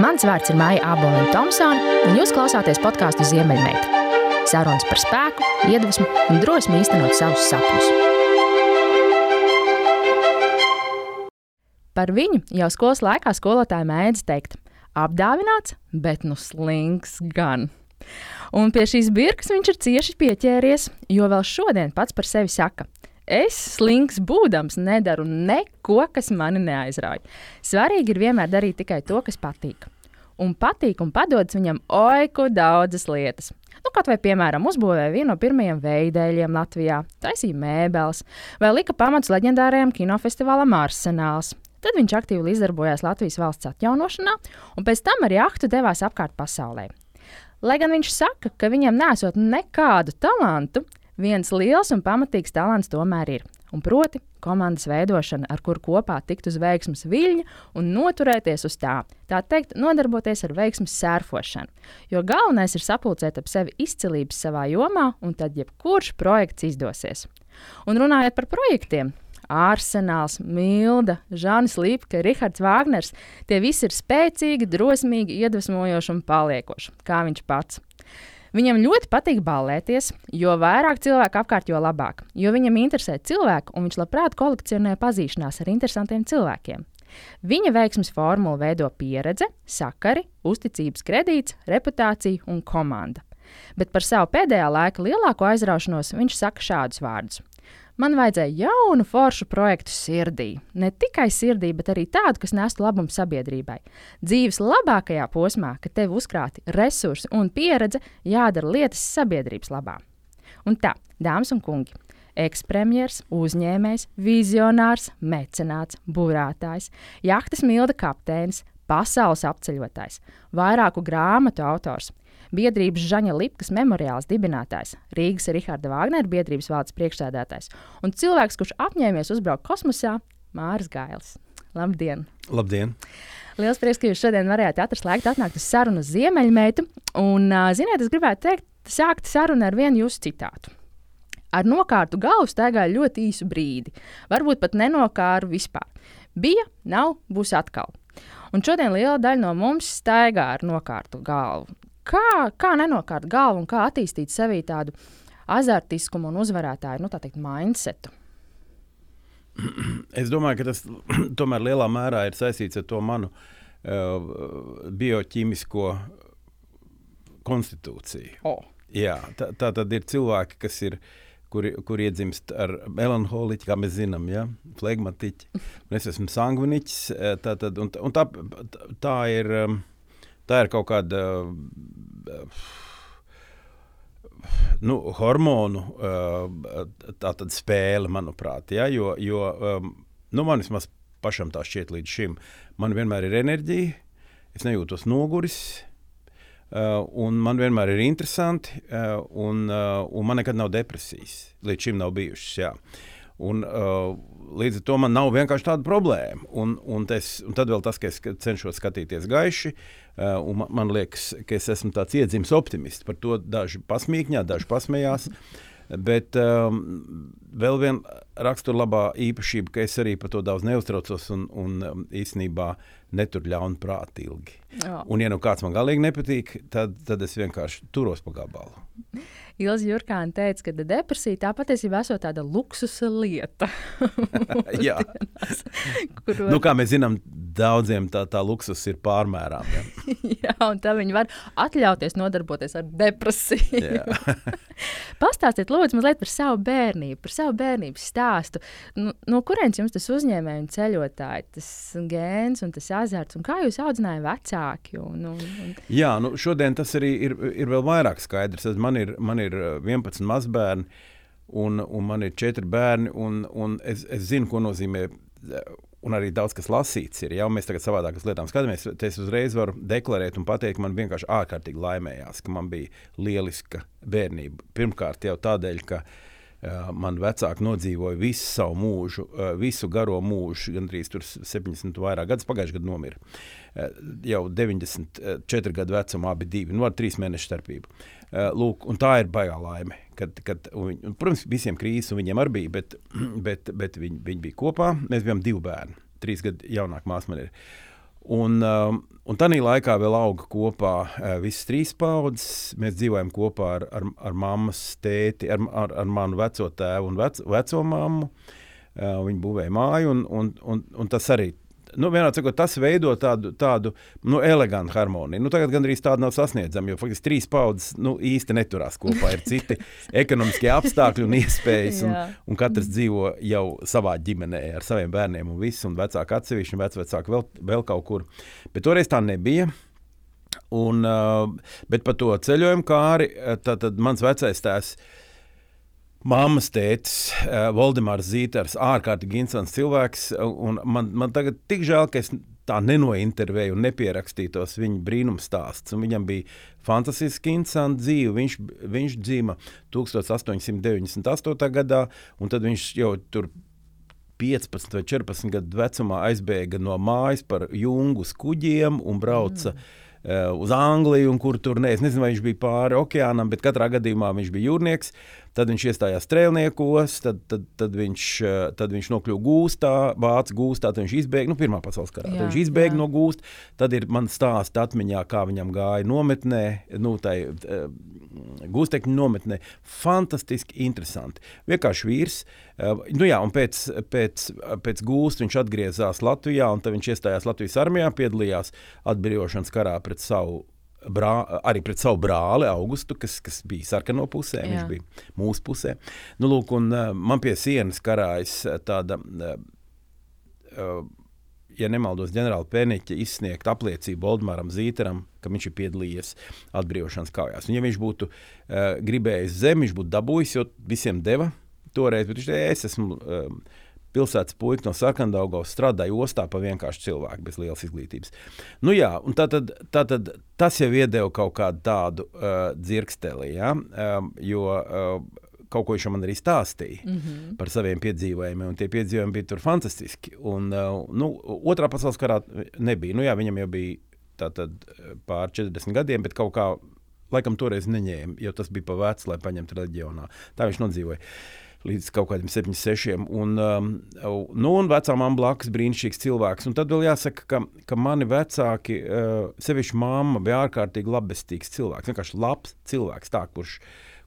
Mans vārds ir Maija Aboliņa Thompsone, un jūs klausāties podkāstu Ziemeļmeita. Sarunas par spēku, iedvesmu un drosmi īstenot savus sapņus. Par viņu jau skolas laikā skolotāja mēdz teikt, apdāvināts, bet nu slings gan. Un pie šīs birkas viņš ir cieši pieķēries, jo vēl šodien pats par sevi saka, Es, slings būdams, nedaru neko, kas mani neaizrauj. Svarīgi ir vienmēr darīt tikai to, kas patīk. Un patīk un padodas viņam oiku daudzas lietas. Nu, kaut vai, piemēram, uzbūvēja vienu no pirmajiem veidēļiem Latvijā, taisīja mēbeles, vai lika pamats leģendārajam kinofestivālam Arsenāls. Tad viņš aktīvi līdzdarbojās Latvijas valsts atjaunošanā, un pēc tam ar jahtu devās apkārt pasaulē. Lai gan viņš saka, ka viņam nesot nekādu talantu, Viens liels un pamatīgs talants tomēr ir. Un proti, komandas veidošana, ar kuru kopā tikt uz veiksmas viļņa un noturēties uz tā. Tā teikt, nodarboties ar veiksmas sērfošanu. Jo galvenais ir sapulcēt ap sevi izcilības savā jomā, un tad jebkurš projekts izdosies. Un runājot par projektiem, Arsenāls, Milda, Žanis Līpke, Rihards Vāgners. Tie visi ir spēcīgi, drosmīgi, iedvesmojoši un paliekoši, kā viņš pats. Viņam ļoti patīk ballēties, jo vairāk cilvēku apkārt, jo labāk. Jo viņam interesē cilvēku, un viņš labprāt kolekcionē pazīšanās ar interesantiem cilvēkiem. Viņa veiksmes formulu veido pieredze, sakari, uzticības kredīts, reputācija un komanda. Bet par savu pēdējā laika lielāko aizraušanos viņš saka šādus vārdus: Man vajadzēja jaunu foršu projektu sirdī. Ne tikai sirdī, bet arī tādu, kas nestu labumu sabiedrībai. Dzīves labākajā posmā, kad tev uzkrāti resursi un pieredze, jādara lietas sabiedrības labā. Un tā, dāmas un kungi, ekspremjers, uzņēmējs, vizionārs, mecenāts, burātājs, jahtas milda kapteinis, pasaules apceļotājs, vairāku grāmatu autors, biedrības Žaņa Lipkas memoriāls dibinātājs, Rīgas Riharda Vāgnera biedrības valdes priekšsēdētājs un cilvēks, kurš apņēmies uzbraukt kosmosā, Māris Gailis. Labdien! Labdien! Liels prieks, ka jūs šodien varējāt atrast laiku atnākt uz sarunu Ziemeļmeitu. Un, ziniet, es gribētu teikt, sākt sarunu ar vienu jūsu citātu. Ar nokārtu galvu staigāju ļoti īsu brīdi, varbūt pat nenokāru vispār. Bija, nav, būs atkal. Un šodien liela daļa no mums staigā ar nokārtu galvu. Kā, kā nenokārt galvu un kā attīstīt sevī tādu azartiskumu un uzvarētāju nu, teikt, mindsetu? Es domāju, ka tas tomēr lielā mērā ir saistīts ar to manu uh, bioķīmisko konstitūciju. Oh. Jā, tā, tā tad ir cilvēki, kas ir kuri, kuri iedzimst ar melanholiķu, kā mēs zinām, ja? flegmatiķi. Es esmu sangviniķis. Eh, tā, tad, un, un tā, tā ir. Um, tā ir kaut kāda uh, nu, hormonu uh, spēle, manuprāt. Ja? Jo, jo um, nu, man vismaz pašam tā šķiet līdz šim. Man vienmēr ir enerģija, es nejūtos noguris. Uh, un man vienmēr ir interesanti, uh, un, uh, un man nekad nav depresijas. Līdz šim nav bijušas. Jā. Un, uh, līdz ar to man nav vienkārši tāda problēma. Un, un, es, un tad vēl tas, ka es cenšos skatīties gaiši, uh, un man, man liekas, ka es esmu tāds iedzimis optimists. Par to daži pasmīkņā, daži pasmējās. Bet um, vēl viena raksturlabā īpašība, ka es arī par to daudz neuztraucos un, un um, īstenībā neturu. Jā. Un, ja nu kāds man galīgi nepatīk, tad, tad es vienkārši turos pa gabalu. Ilza Jurkāna teica, ka depresija tā patiesībā esot tāda luksusa lieta. Jā, kur... nu, kā mēs zinām, daudziem tā, tā luksus ir pārmērām. Ja? Jā, un tā viņi var atļauties nodarboties ar depresiju. Pastāstiet, lūdzu, mazliet par savu bērnību, par savu bērnības stāstu. Nu, no kurienes jums tas uzņēmēji un ceļotāji, tas gēns un tas azarts, un kā jūs audzinājāt vecāki? Un, un, un... Jā, nu, šodien tas arī ir, ir vēl vairāk skaidrs. Man ir, man ir 11 mazbērni. Un, un man ir četri bērni, un, un es, es zinu, ko nozīmē un arī daudz kas lasīts ir. Ja mēs tagad savādāk uz lietām skatāmies, tad es uzreiz varu deklarēt un pateikt, ka man vienkārši ārkārtīgi laimējās, ka man bija lieliska bērnība. Pirmkārt, jau tādēļ, ka uh, man vecāki nodzīvoja visu savu mūžu, visu garo mūžu, gandrīz 70 vairāk gadus, pagājušajā gadā nomira. Uh, jau 94 gadu vecumā abi divi, nu ar trīs mēnešu starpību. Uh, lūk, tā ir baigā laime. Kad, kad, un, un, protams, visiem krīzes, un viņiem arī bija, bet, bet, bet viņi, viņi bija kopā. Mēs bijām divi bērni, trīs gadu jaunāka māsa man ir. Un, uh, un tā laikā vēl auga kopā visas trīs paudzes. Mēs dzīvojam kopā ar, ar, ar mammas tēti, ar, ar, ar manu veco tēvu un vec, veco mammu. Viņi būvēja māju, un, un, un, un tas arī nu, sakot, tas veido tādu, tādu nu, elegantu harmoniju. Nu, tagad gandrīz tāda nav sasniedzama, jo faktiski trīs paudzes nu, īsti neturās kopā. Ir citi ekonomiskie apstākļi un iespējas, un, un katrs dzīvo jau savā ģimenē ar saviem bērniem un viss, un vecāki atsevišķi, un vecāki vēl, vēl kaut kur. Bet toreiz tā nebija. Un, bet par to ceļojumu kāri, tad, tad mans vecais tēvs uh, Māmas tētis, uh, Valdemārs Zīters, ārkārtīgi interesants cilvēks. Man, man tagad tik žēl, ka es tā nenointervēju un nepierakstītos viņa brīnuma stāsts. Viņam bija fantastiski interesanti dzīve. Viņš, viņš dzīva 1898. gadā, un tad viņš jau tur 15 vai 14 gadu vecumā aizbēga no mājas par jungu kuģiem un brauca. Mm. Uh, uz Angliju, un kur tur ne, nezinu, vai viņš bija pāri okeānam, bet katrā gadījumā viņš bija jūrnieks. Tad viņš iestājās strēlniekos, tad, tad, tad, viņš, eh, tad viņš nokļuva gūstā, vācu gūstā, tad viņš izbēga no nu, Pirmā pasaules kara. Tad viņš izbēga jā. no gūsta. Tad ir man stāsts atmiņā, kā viņam gāja nometnē, nu, tai uh, gūstekņu nometnē. Fantastiski interesanti. Vienkārši vīrs. Uh, nu jā, un pēc, pēc, pēc gūsta viņš atgriezās Latvijā, un tad viņš iestājās Latvijas armijā, piedalījās atbrīvošanas karā pret savu brā, arī pret savu brāli Augustu, kas, kas bija sarkano pusē, Jā. viņš bija mūsu pusē. Nu, lūk, un, man pie sienas karājas tāda. Ja nemaldos, ģenerāla Pēniņa izsniegt apliecību Oldmāram Zīteram, ka viņš ir piedalījies atbrīvošanas kaujās. Un, ja viņš būtu gribējis zemi, viņš būtu dabūjis, jo visiem deva toreiz, bet viņš teica, es esmu. Uh, pilsētas puika no Sarkandaugos strādāja ostā pa vienkāršu cilvēku bez lielas izglītības. Nu, jā, tātad, tātad tas jau iedeva kaut kādu tādu uh, dzirksteli, ja? um, jo uh, kaut ko viņš man arī stāstīja mm -hmm. par saviem piedzīvojumiem, un tie piedzīvojumi bija fantastiski. Un, uh, nu, otrā pasaules karā nebija. Nu, jā, viņam jau bija tātad, pār 40 gadiem, bet kaut kā laikam toreiz neņēma, jo tas bija pa vecs, lai paņemtu reģionā. Tā viņš nodzīvoja. Uh, līdz kaut kādiem 76. Un, um, nu, un vecā mamma blakus brīnišķīgs cilvēks. Un tad vēl jāsaka, ka, ka mani vecāki, uh, sevišķi mamma, bija ārkārtīgi labestīgs cilvēks. Vienkārši labs cilvēks, tā, kurš,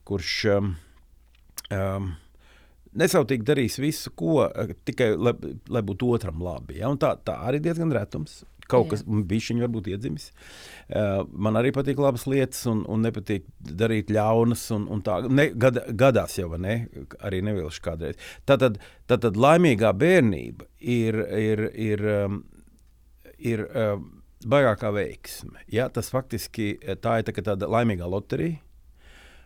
kurš um, um, nesautīgi darīs visu, ko uh, tikai lai, lai būtu otram labi. Ja? Un tā, tā arī diezgan retums. Kaut kas bija viņa varbūt iedzimis. Uh, man arī patīk labas lietas, un, un nepatīk darīt ļaunas. Un, un tā ne, gad, gadās jau ne, arī nevilšu kādreiz. Tātad, tātad laimīgā bērnība ir, ir, ir, um, ir um, baigākā veiksme. Ja? Tas faktiski tā ir tā, tāda laimīgā loterija.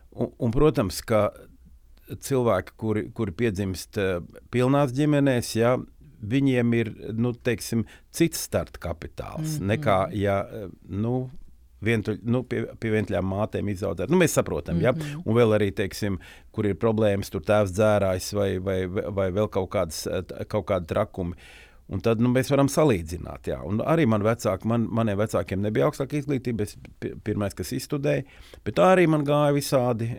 Un, un, protams, ka cilvēki, kuri, kuri piedzimst uh, pilnās ģimenēs, ja, viņiem ir nu, teiksim, cits starta kapitāls mm -hmm. nekā ja. Nu, Vientuļ, nu, pie, pie vientuļām mātēm izaudzēt. Nu, mēs saprotam, mm -hmm. ja? Mhm. un vēl arī, teiksim, kur ir problēmas, tur tēvs dzērājs vai, vai, vai vēl kaut, kādas, kaut kādi trakumi. Un tad nu, mēs varam salīdzināt. Jā. Un arī man vecāki, man, maniem vecākiem nebija augstāka izglītība. Es pirmais, kas izstudēju, bet tā arī man gāja visādi.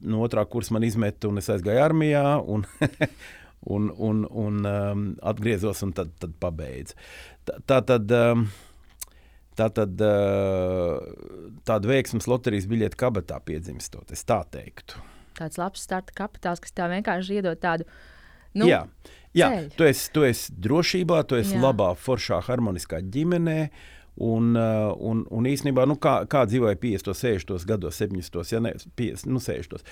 No otrā kursa man izmeta, un es aizgāju armijā. Un, un, un, un um, atgriezos un tad, tad pabeidzu. Tā, tā tad. Um, Tā tad uh, tāda veiksmes loterijas biļete kabatā piedzimstot, es tā teiktu. Tāds labs starta kapitāls, kas tev vienkārši iedod tādu. Nu, jā, jā tu, esi, tu esi drošībā, tu esi jā. labā, foršā, harmoniskā ģimenē. Uh, Un, uh, un, un īsnībā, nu, kā, kā dzīvoja 50, 60 gados, 70, ja ne 50, nu, 60.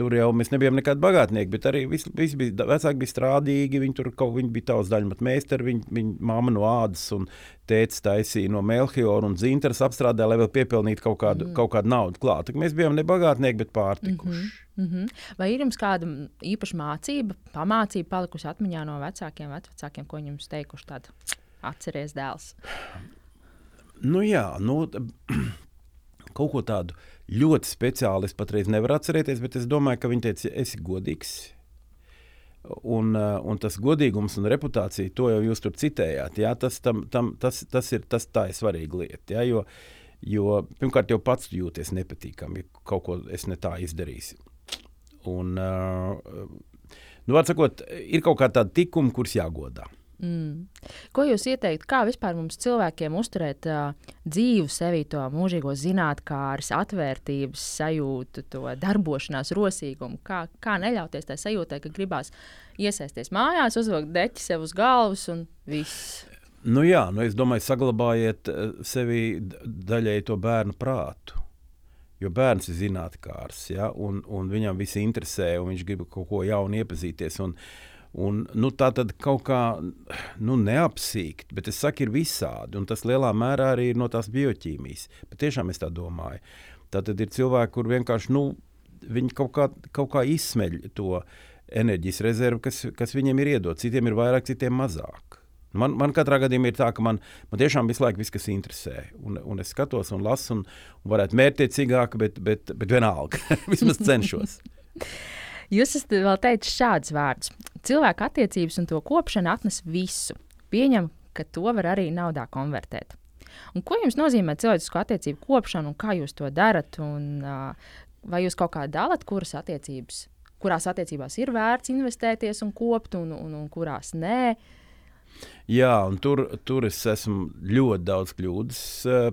Tur jau mēs nebijām nekādi bagātnieki, bet arī visi, visi bija, vecāki bija strādīgi. Viņi tur kaut viņi bija tavs daļmat meistari, viņa, viņa mamma no ādas un tēts taisīja no Melchiora un Zinteras apstrādē, lai vēl piepelnītu kaut kādu, mm. kaut kādu naudu klāt. Mēs bijām ne bagātnieki, bet pārtikuši. Mm -hmm. Mm -hmm. Vai ir jums kāda īpaša mācība, pamācība palikusi atmiņā no vecākiem, vecākiem, ko viņi jums teikuši tādu? Atceries dēls. Nu, jā, nu, kaut ko tādu ļoti speciālu es patreiz nevaru atcerēties, bet es domāju, ka viņi teica, esi godīgs. Un, uh, un tas godīgums un reputācija, to jau jūs tur citējāt. Jā, tas, tam, tam, tas, tas ir tas, tā ir svarīga lieta. Jā, jo, jo pirmkārt, jau pats jūties nepatīkami, ja kaut ko es ne tā izdarīju. Un, uh, nu, sakot, ir kaut kāda tāda tikuma, kurus jāgodā. Mm. Ko jūs ieteiktu, kā vispār mums cilvēkiem uzturēt uh, dzīvu sevi, to mūžīgo zinātnīs, atvērtības sajūtu, to darbošanās rosīgumu? Kā, kā neļauties tai sajūtai, ka gribās iesaisties mājās, uzvilkt deķi sev uz galvas un viss? Nu jā, nu es domāju, saglabājiet sevi daļai to bērnu prātu. Jo bērns ir zinātnēkārs, ja, un, un viņam viss interesē, un viņš grib kaut ko jaunu iepazīties. Un, Un, nu, tā tad kaut kā nu, neapsīkt, bet es saku, ir visādi. Un tas lielā mērā arī ir no tās bioķīmijas. Bet tiešām es tā domāju. Tā tad ir cilvēki, kur vienkārši nu, viņi kaut kā, kaut kā izsmeļ to enerģijas rezervi, kas, kas viņiem ir iedota. Citiem ir vairāk, citiem mazāk. Man, man katrā gadījumā ir tā, ka man, man tiešām visu laiku viss, kas interesē. Un, un es skatos un lasu, un, un varētu mērķiecīgāk, bet, bet, bet vienalga. Vismaz cenšos. Jūs esat vēl teicis šādus vārdus. Cilvēka attiecības un to kopšana atnes visu. Pieņem, ka to var arī naudā konvertēt. Un ko jums nozīmē cilvēcisko attiecību kopšana un kā jūs to darat? Un, uh, vai jūs kaut kā dalat, kuras attiecības, kurās attiecībās ir vērts investēties un kopt, un, un, un kurās nē? Jā, un tur, tur es esmu ļoti daudz kļūdas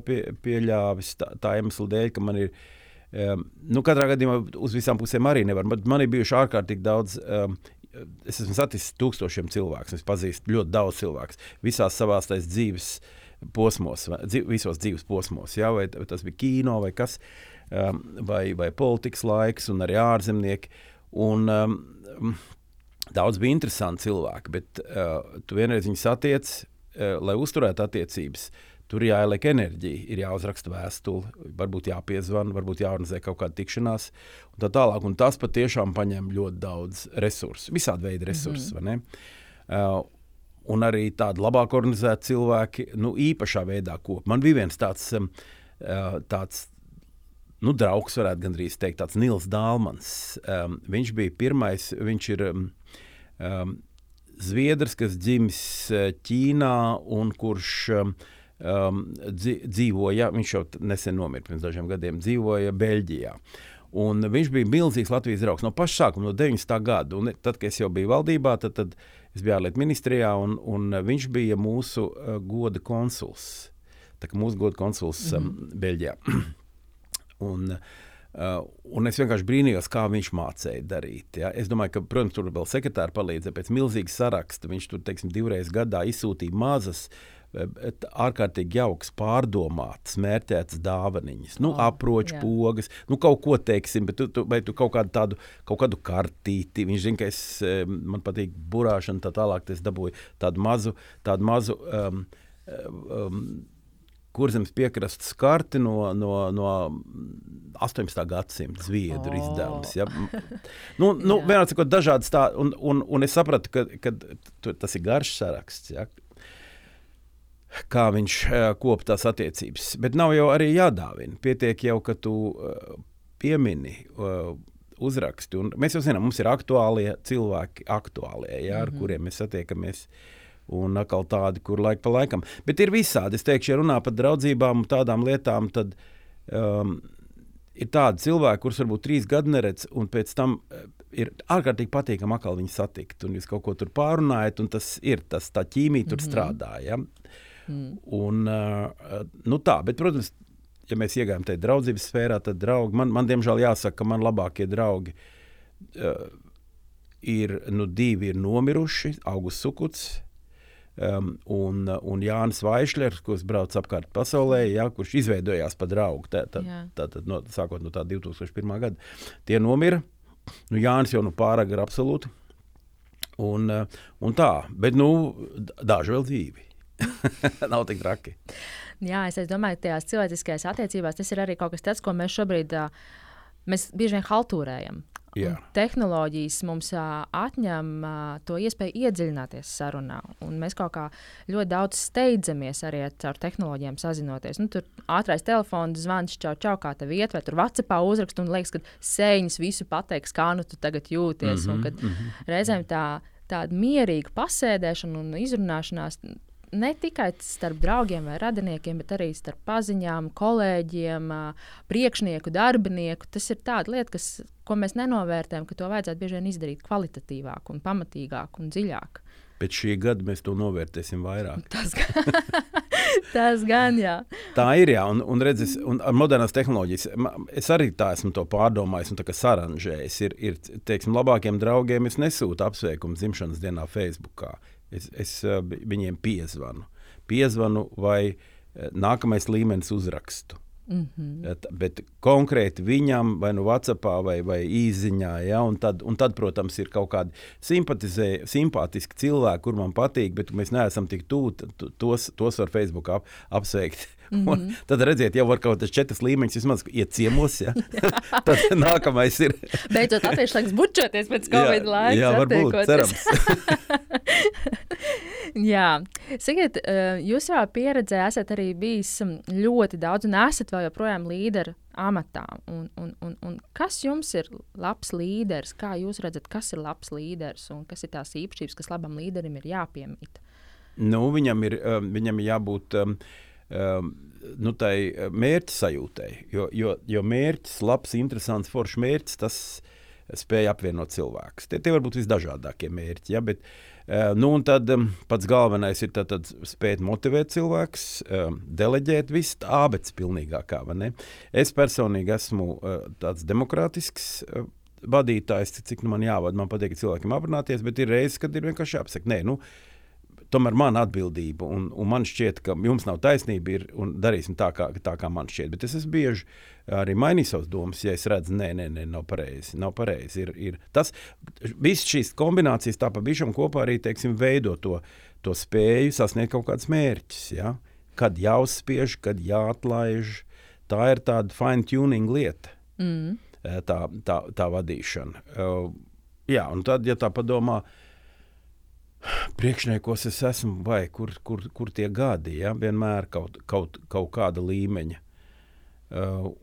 pie, pieļāvis tā, tā iemesla dēļ, ka man ir ielikās Um, nu, katrā gadījumā uz visām pusēm arī nevar. Man ir bijuši ārkārtīgi daudz. Um, es esmu saticis tūkstošiem cilvēku, es pazīstu ļoti daudz cilvēku visās savās dzīves posmos, dzīv, visos dzīves posmos. Vai, vai tas bija kino vai kas, um, vai, vai politikas laiks, un arī ārzemnieki. Un, um, daudz bija interesanti cilvēki, bet uh, tu vienreiz viņus satiec, uh, lai uzturētu attiecības. Uh, Tur jāieliek enerģija, ir jāuzraksta vēstule, varbūt jāpiezvana, varbūt jāorganizē kaut kāda tikšanās, un tā tālāk. Un tas patiešām paņem ļoti daudz resursu, visādi veidi resursus. Mm -hmm. uh, un arī tādi labāk organizēti cilvēki, nu, īpašā veidā kop. Man bija viens tāds, um, uh, tāds nu, draugs, varētu gandrīz teikt, tāds Nils Dālmans. Um, viņš bija pirmais, viņš ir. Um, um, Zviedrs, kas dzimis uh, Ķīnā un kurš um, um, dzīvoja, viņš jau nesen nomira pirms dažiem gadiem, dzīvoja Beļģijā. Un viņš bija milzīgs Latvijas draugs no paša sākuma, no 90. gada. Un tad, kad es jau biju valdībā, tad, tad es biju ārlietu ministrijā, un, un viņš bija mūsu uh, goda konsuls. Tā kā mūsu goda konsuls mm -hmm. um, Beļģijā. un, Uh, un es vienkārši brīnījos, kā viņš mācīja darīt. Ja? Es domāju, ka, protams, tur vēl sekretāri palīdzēja pēc milzīga saraksta. Viņš tur, teiksim, divreiz gadā izsūtīja mazas uh, ārkārtīgi jauks, pārdomāts, mērķēts dāvaniņas, nu, oh, aproču pogas, nu, kaut ko teiksim, bet tu, tu, vai tu kaut kādu tādu, kaut kādu kartīti. Viņš zina, ka es, man patīk burāšana, tā tālāk es dabūju tādu mazu, tādu mazu um, um, kurzemes piekrastes karti no, no, no 18. gadsimta zviedru oh. izdevums. Ja? Nu, nu, vienā cikot, dažādas tā, un, un, un es sapratu, ka, ka tas ir garš saraksts. Ja? Kā viņš kop tās attiecības. Bet nav jau arī jādāvina. Pietiek jau, ka tu piemini. Uzraksti. Un mēs jau zinām, mums ir aktuālie cilvēki, aktuālie, jā, ar mm -hmm. kuriem mēs satiekamies. Un atkal tādi, kur laika pa laikam. Bet ir visādi. Es teikšu, ja runā par draudzībām un tādām lietām, tad um, ir tādi cilvēki, kurus varbūt trīs gadi neredz, un pēc tam ir ārkārtīgi patīkami atkal viņu satikt. Un jūs kaut ko tur pārunājat, un tas ir tas, tā ķīmija tur mm -hmm. strādā. Ja? Mm. Un, uh, nu tā, bet, protams, ja mēs iegājām tajā draudzības sfērā, tad draugi, man, man diemžēl jāsaka, ka man labākie draugi uh, ir nu, divi ir nomiruši, Augusts Sukuts. Um, un, un Jānis Vaišlers, kurš brauc apkārt pasaulē, ja, kurš izveidojās par draugu, tā, tā, tā, tā, no, sākot no tā 2001. gada. Tie nomira. Nu, Jānis jau nu pārāk ir absolūti. Un, un tā, bet nu, daži vēl dzīvi. Nav tik traki. Jā, es, es domāju, ka tajās cilvēciskajās attiecībās tas ir arī kaut kas tāds, ko mēs šobrīd mēs bieži vien haltūrējam. Tehnoloģijas mums uh, atņem uh, to iespēju iedziļināties sarunā. Mēs kaut kā ļoti daudz steidzamies arī ar tehnoloģijām sazinoties. Nu, tur ātrāk telefons zvans, čau, čau, kā tev iet, vai tur Vācijā uzrakst un liekas, ka sēņas visu pateiks, kā nu tu tagad jūties. Mm -hmm, un kad mm -hmm. reizēm tā, tāda mierīga pasēdēšana un izrunāšanās ne tikai starp draugiem vai radiniekiem, bet arī starp paziņām, kolēģiem, priekšnieku, darbinieku. Tas ir tāds lietas, kas, ko mēs nenovērtējam, ka to vajadzētu bieži vien izdarīt kvalitatīvāk, un pamatīgāk un dziļāk. Pēc šī gada mēs to novērtēsim vairāk. Tas, gan, tas gan, jā. Tā ir, jā, un, un redzes, un ar modernās tehnoloģijas, es arī tā esmu to pārdomājis un saranžējis. Ir, ir teiksim, labākiem draugiem es nesūtu apsveikumu dzimšanas dienā Facebookā. Es, es viņiem piezvanu. Piezvanu vai nākamais līmenis uzrakstu. Mm -hmm. Bet konkrēti viņam, vai nu Vācijā, vai, vai īsiņā, ja, un, tad, un tad, protams, ir kaut kādi simpātiski cilvēki, kur man patīk, bet mēs neesam tik tuvu, tos, tos var Facebook ap, apsveikt. Mm -hmm. Tad redziet, jau var kaut kādas četras līmeņus vismaz iet ciemos. Ja? tad nākamais ir. Beidzot, latvieši laiks bučoties pēc Covid jā, laika. Jā, varbūt, cerams. Jā, sakiet, eh, jūs savā pieredzē esat arī bijis mm, ļoti daudz un esat vēl joprojām līderi amatā. Un, un, un, un kas jums ir labs līderis? Kā jūs redzat, kas ir labs līderis un kas ir tās īpašības, kas labam līderim ir jāpiemīt? Nu, viņam, ir, um, viņam ir jābūt um, um, nu, tai mērķa sajūtai. Jo, jo, jo mērķis, labs, interesants, foršs mērķis, tas spēj apvienot cilvēkus. Tie, tie var būt visdažādākie mērķi. Ja, bet, uh, nu, tad um, pats galvenais ir tad, tad spēt motivēt cilvēkus, um, deleģēt visu tā, bet pilnīgākā. Es personīgi esmu uh, tāds demokrātisks. Uh, Vadītājs, cik nu man jāvada, man patīk cilvēkiem aprunāties, bet ir reizes, kad ir vienkārši jāpasaka, nē, nu, uh, tomēr man atbildība, un, un man šķiet, ka jums nav taisnība, ir, un darīsim tā, kā, tā, kā man šķiet. Bet es esmu bieži arī mainījis savas domas, ja es redzu, nē, nē, nē nav pareizi. Nav pareizi. Ir, ir tas, visas šīs kombinācijas tā pa bišam kopā arī, teiksim, veido to, to spēju sasniegt kaut kādus mērķus. Ja? Kad jāuzspiež, kad jāatlaiž. Tā ir tāda fine tuning lieta, mm. tā, tā, tā vadīšana. Uh, jā, un tad, ja tā padomā, uh, priekšniekos es esmu, vai kur, kur, kur tie gadi, ja, vienmēr kaut, kaut, kaut kāda līmeņa. Uh,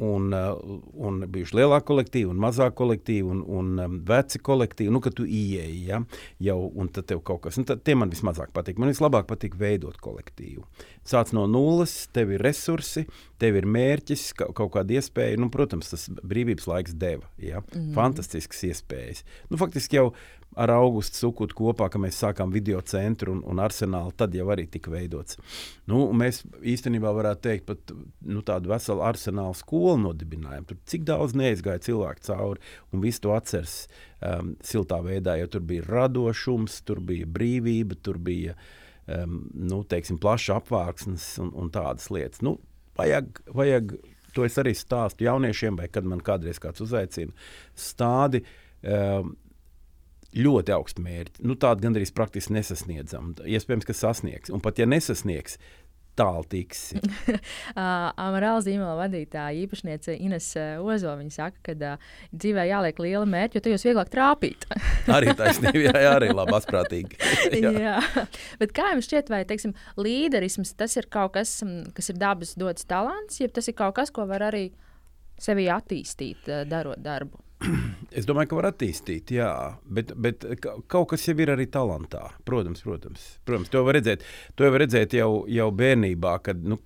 un, uh, un bijuši lielāki kolektīvi, un mazāki kolektīvi, un, un um, veci kolektīvi. Nu, kad tu ieeji, ja, jau tad tev kaut kas, nu, tad tie man vismazāk patīk. Man vislabāk patīk veidot kolektīvu. Sāc no nulles, tev ir resursi, tev ir mērķis, ka, kaut kāda iespēja. Nu, protams, tas brīvības laiks deva ja, mm. fantastiskas iespējas. Nu, faktiski jau ar augustu sukut kopā, ka mēs sākām video centru un, un arsenālu, tad jau arī tika veidots. Nu, mēs īstenībā varētu teikt, pat nu, tādu veselu arsenālu skolu nodibinājām. Tur cik daudz neizgāja cilvēku cauri, un viss to atceras um, siltā veidā, jo tur bija radošums, tur bija brīvība, tur bija um, nu, teiksim, plašs apvārksnes un, un tādas lietas. Nu, vajag, vajag, to es arī stāstu jauniešiem, vai kad man kādreiz kāds uzaicina, stādi. Um, ļoti augstu mērķi. Nu, Tāda gandrīz praktiski nesasniedzama. Iespējams, ka sasniegs. Un pat ja nesasniegs, tālu tiks. Amarāla zīmola vadītāja īpašniece Ines Ozo. Viņa saka, ka uh, dzīvē jāliek liela mērķa, jo tajos vieglāk trāpīt. arī taisnība, jā, jā, arī labi, asprātīgi. jā. jā, bet kā jums šķiet, vai teiksim, līderisms tas ir kaut kas, kas ir dabas dots talants, ja tas ir kaut kas, ko var arī sevi attīstīt, darot darbu? Es domāju, ka var attīstīt, jā, bet, bet kaut kas jau ir arī talantā. Protams, protams. protams to var redzēt, to var redzēt jau, jau bērnībā, kad nu,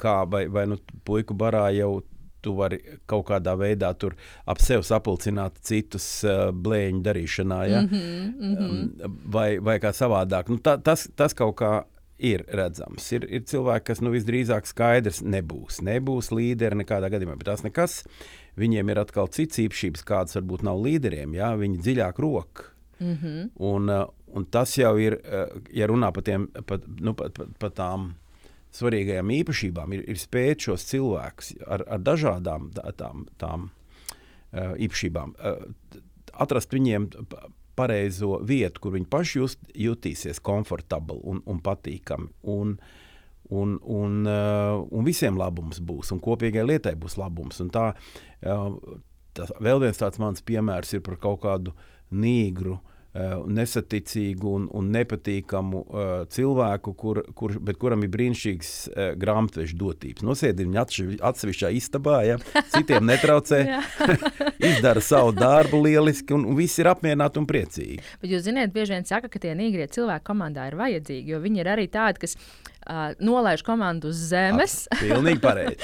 kā vai, vai nu, puiku barā jau tu vari kaut kādā veidā ap sevi sapulcināt citus uh, blēņu darīšanā, ja? mm -hmm, mm -hmm. Vai, vai kā savādāk. Nu, ta, tas, tas kaut kā ir redzams. Ir, ir cilvēki, kas nu, visdrīzāk skaidrs nebūs. Nebūs līderi nekādā gadījumā, bet tas nekas. Viņiem ir atkal cits īpašības, kādas varbūt nav līderiem. Jā? Viņi dziļāk rok. Mm -hmm. un, uh, un tas jau ir, uh, ja runā par tiem, pa, nu, pa, pa, pa tām svarīgajām īpašībām, ir, ir spēt šos cilvēkus ar, ar dažādām tām, tām uh, īpašībām atrast viņiem pareizo vietu, kur viņi paši just, jutīsies komfortabli un, un patīkami. Un, un, un, uh, un visiem labums būs, un kopīgai lietai būs labums. Un tā, uh, tā, vēl viens tāds mans piemērs ir par kaut kādu nīgru Uh, nesaticīgu un, un nepatīkamu uh, cilvēku, kur, kur, bet kuram ir brīnišķīgs uh, grāmatveža dotības. Nosēdi viņa atsevišķā istabā, ja, citiem netraucē, izdara savu darbu lieliski, un, un viss ir apmierināti un priecīgi. Bet jūs zināt, bieži vien saka, ka tie nīgrie cilvēki komandā ir vajadzīgi, jo viņi ir arī tādi, kas uh, nolaiž komandu uz zemes. At, pilnīgi pareizi.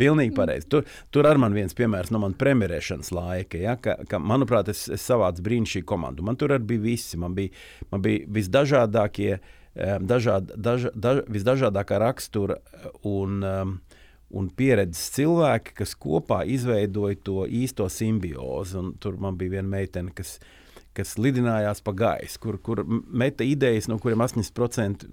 Pilnīgi pareizi. Tur, tur ar man viens piemērs no manas premjerēšanas laika. Ja, ka, ka, manuprāt, es, es savācu brīnišķīgu komandu. Man tur arī bija bija visi. Man bija, man bija visdažādākie, dažād, daž, daž, visdažādākā rakstura un, un pieredzes cilvēki, kas kopā izveidoja to īsto simbiozi. Un tur man bija viena meitene, kas, kas lidinājās pa gaisu, kur, kur meta idejas, no kuriem 80%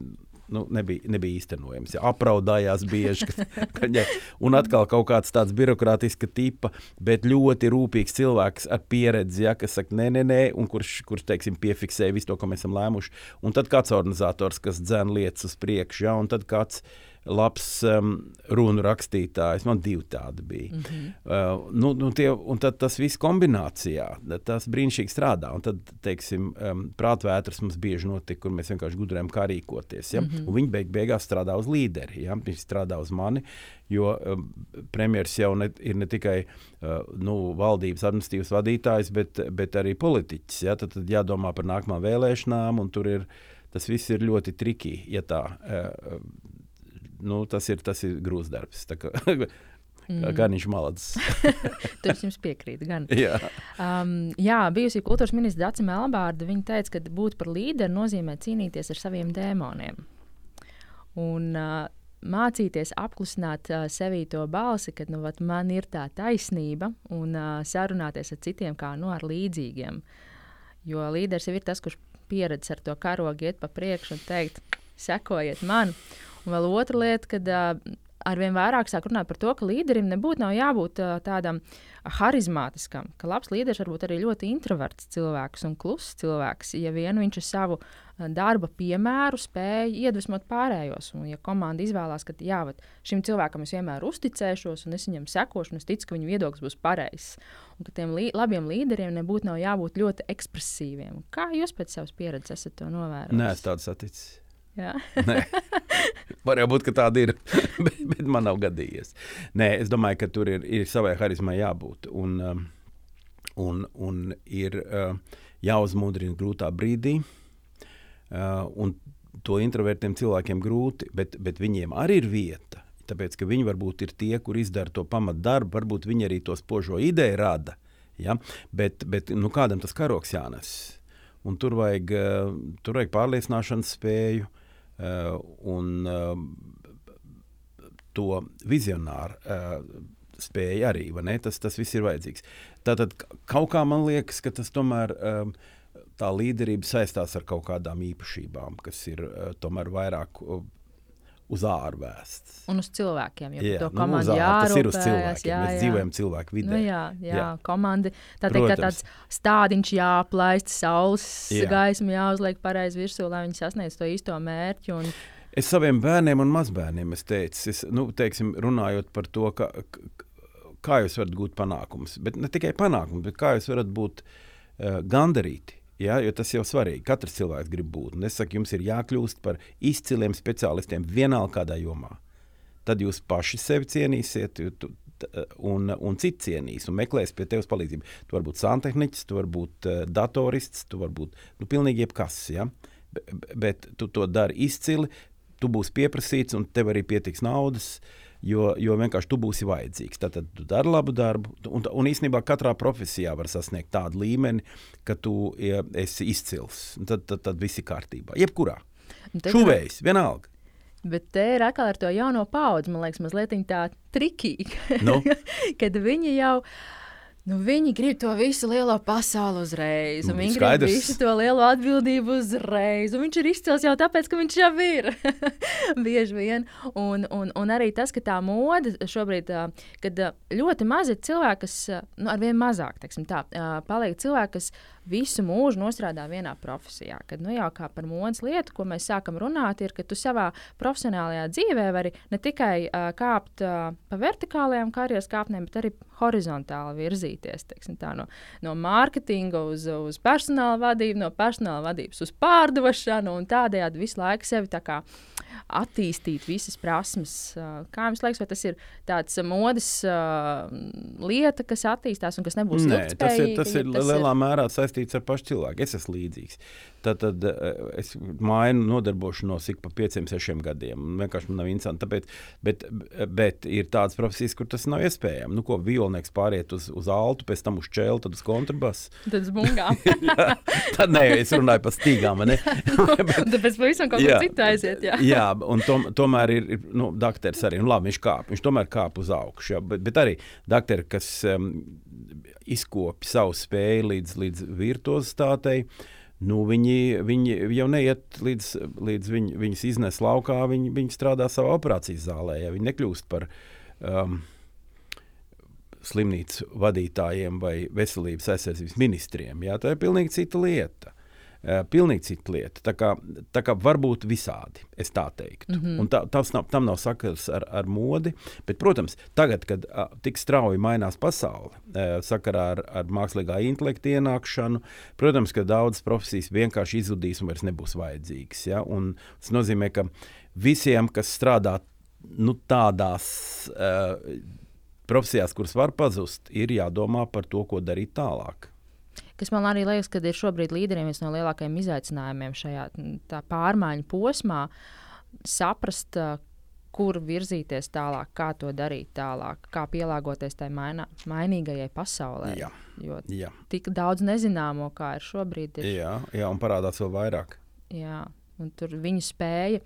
nu, nebija, nebija īstenojams. Ja, apraudājās bieži. Ka, ka, ja, un atkal kaut kāds tāds birokrātisks tipa, bet ļoti rūpīgs cilvēks ar pieredzi, ja, kas saka, nē, nē, nē, un kurš, kurš teiksim, piefiksē visu to, ko mēs esam lēmuši. Un tad kāds organizators, kas dzen lietas uz priekšu, ja, un tad kāds labs um, runu rakstītājs. Man divi tādi bija. Mm -hmm. uh, nu, nu tie, un tad tas viss kombinācijā, tas brīnišķīgi strādā. Un tad, teiksim, um, prātvētras mums bieži notika, kur mēs vienkārši gudrojam, kā rīkoties. Ja? Mm -hmm. Un viņi beig beigās strādā uz līderi. Ja? Viņi strādā uz mani, jo um, premjeras jau ne, ir ne tikai uh, nu, valdības administratīvas vadītājs, bet, bet arī politiķis. Ja? Tad, tad jādomā par nākamām vēlēšanām, un tur ir tas viss ir ļoti triki, ja tā uh, nu, tas ir, tas ir grūts darbs. Mm. Gan viņš malacis. Tur es jums piekrītu. Gan. Jā, um, jā bijusī kultūras ministra Dācis Melbārda teica, ka būt par līderi nozīmē cīnīties ar saviem dēmoniem. Un, uh, mācīties apklusināt uh, sevī to balsi, ka nu, vat, man ir tā taisnība, un uh, sarunāties ar citiem kā nu, ar līdzīgiem. Jo līderis jau ir tas, kurš pieredzējis ar to karogu iet pa priekšu un teikt, sekojiet man. Un vēl otra lieta, kad arvien vairāk sāk runāt par to, ka līderim nebūtu jābūt tādam harizmātiskam, ka labs līderis var būt arī ļoti introverts cilvēks un kluss cilvēks, ja vien viņš ar savu darba piemēru spēja iedvesmot pārējos. Un, ja komanda izvēlās, ka jā, šim cilvēkam es vienmēr uzticēšos, un es viņam sekošu, un es ticu, ka viņa viedoklis būs pareizs, un ka tiem lī labiem līderiem nebūtu jābūt ļoti ekspresīviem. Kā jūs pēc savas pieredzes esat to novērojis? Nē, es tādu saticis. Var jau būt, ka tāda ir, bet, bet man nav gadījies. Nē, es domāju, ka tur ir, ir savai harizmai jābūt. Un, um, un, un ir uh, jāuzmundrina grūtā brīdī. Uh, un to introvertiem cilvēkiem grūti, bet, bet viņiem arī ir vieta. Tāpēc, ka viņi varbūt ir tie, kur izdara to pamatdarbu, varbūt viņi arī to spožo ideju rada. Ja? Bet, bet nu, kādam tas karoks jānes? Un tur vajag, uh, tur vajag pārliecināšanas spēju, Uh, un uh, to vizionāru uh, spēju arī. Tas, tas viss ir vajadzīgs. Tātad kaut kā man liekas, ka tas tomēr. Tā līderība saistās ar kaut kādām īpašībām, kas ir tomēr vairāk uz ārvēsts. Un uz cilvēkiem. Ja jā, to komandu nu, jārūpējas. Tas ir uz cilvēkiem. Jā, Mēs jā. dzīvojam cilvēku vidē. Nu, jā, jā, jā. komandi. Tā teikt, ka tāds stādiņš jāplaist, saules jā. gaismu jāuzliek pareizi virsū, lai viņi sasniegtu to īsto mērķi. Un... Es saviem bērniem un mazbērniem es teicu, es, nu, teiksim, runājot par to, ka, kā jūs varat gūt panākumus. Bet ne tikai panākumus, bet kā jūs varat būt uh, gandarīti Ja, jo tas jau ir svarīgi. Katrs cilvēks grib būt. Un es saku, jums ir jākļūst par izciliem specialistiem vienalga kādā jomā. Tad jūs paši sevi cienīsiet, tu, un, un citi cienīs un meklēs pie tevis palīdzību. Tu vari būt santehniķis, tu vari būt uh, datorists, tu vari būt nu, pilnīgi jebkas. Ja? Bet, bet tu to dari izcili, tu būsi pieprasīts un tev arī pietiks naudas. Uh, jo, jo vienkārši tu būsi vajadzīgs. Tad, tu dari labu darbu, un, un īstenībā katrā profesijā var sasniegt tādu līmeni, ka tu ja, esi izcils. Tad, tad, tad viss ir kārtībā. Jebkurā. Šuvējs, vienalga. Bet te ir atkal ar to jauno paudzi, man liekas, mazliet tā trikīgi. Nu? kad viņi jau ir Nu, viņi grib to visu lielo pasauli uzreiz, un nu, viņi skaidrs. grib visu to lielo atbildību uzreiz. Viņš ir izcils jau tāpēc, ka viņš jau ir. Bieži vien. Un, un, un arī tas, ka tā mode šobrīd, kad ļoti maz ir cilvēki, kas, nu, ar vien mazāk, tā, paliek cilvēki, kas visu mūžu nostrādā vienā profesijā. Kad nu, jau kā par modes lietu, ko mēs sākam runāt, ir, ka tu savā profesionālajā dzīvē vari ne tikai uh, kāpt uh, pa vertikālajām karjeras kāpnēm, bet arī horizontāli virzīties tā, no, no mārketinga uz, uz personāla vadību, no personāla vadības uz pārdošanu un tādējādi visu laiku sevi tā kā attīstīt visas prasmes. Kā jums liekas, vai tas ir tāds modes uh, lieta, kas attīstās un kas nebūs Nē, tas ir, tas ir tas lielā ir... mērā saistīts ar pašu cilvēku. Es esmu līdzīgs. tad, tad eh, es mainu nodarbošanos ik pa pieciem, sešiem gadiem. Vienkārši man nav interesanti. Tāpēc, bet, bet ir tādas profesijas, kur tas nav iespējams. Nu, ko violnieks pāriet uz, uz altu, pēc tam uz čēlu, tad uz kontrabasu. Tad uz bungām. tad nē, es runāju par stīgām. tad pēc pavisam kaut kur citu aiziet. Jā, jā un tom, tomēr ir, ir nu, dakteris arī, nu labi, viņš kāp, viņš tomēr kāp uz augšu. Jā, bet, bet arī dakteri, kas um, izkopja savu spēju līdz, līdz virtuozitātei. Nu, viņi, viņi jau neiet līdz, līdz viņ, viņas iznes laukā, viņi, viņi strādā savā operācijas zālē. Ja viņi nekļūst par um, slimnīcu vadītājiem vai veselības aizsardzības ministriem. Jā, tā ir pilnīgi cita lieta. Uh, pilnīgi cita lieta. Tā kā, tā kā var būt visādi, es tā teiktu. Mm -hmm. Un tā, tas nav, tam nav sakars ar, ar modi. Bet, protams, tagad, kad uh, tik strauji mainās pasaule, uh, sakarā ar, ar mākslīgā intelekta ienākšanu, protams, ka daudzas profesijas vienkārši izzudīs un vairs nebūs vajadzīgas. Ja? Un tas nozīmē, ka visiem, kas strādā nu, tādās uh, profesijās, kuras var pazust, ir jādomā par to, ko darīt tālāk kas man arī liekas, ka ir šobrīd līderiem viens no lielākajiem izaicinājumiem šajā pārmaiņu posmā, saprast, kur virzīties tālāk, kā to darīt tālāk, kā pielāgoties tai mainā, mainīgajai pasaulē. Jā. Jo jā. tik daudz nezināmo, kā ir šobrīd. Ir. Jā, jā, un parādās vēl vairāk. Jā, un tur viņu spēja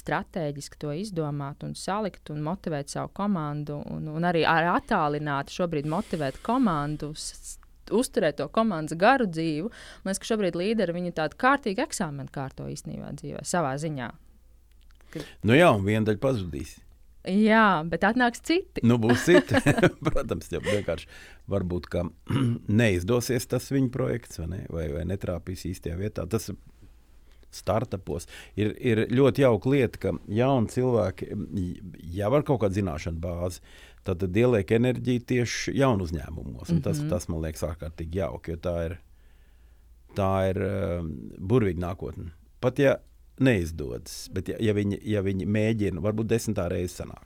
stratēģiski to izdomāt un salikt un motivēt savu komandu, un, un arī ar attālināti šobrīd motivēt komandu uzturēt to komandas garu dzīvi. Man liekas, ka šobrīd līderi viņu tādu kārtīgu eksāmenu kārto īstenībā dzīvē, savā ziņā. Kad... Nu jā, un viena daļa pazudīs. Jā, bet atnāks citi. nu, būs citi. Protams, jau vienkārši varbūt neizdosies tas viņa projekts vai, ne? vai, vai netrāpīs īstajā vietā. Tas startupos ir, ir ļoti jauka lieta, ka jauni cilvēki jau ar kaut kādu zināšanu bāzi tad ieliek enerģiju tieši jaunu uzņēmumos. Mm -hmm. tas, mhm. tas man liekas ārkārtīgi jauki, jo tā ir, tā ir um, burvīga nākotne. Pat ja neizdodas, bet ja, ja, viņi, ja viņi mēģina, varbūt desmitā reize sanāk.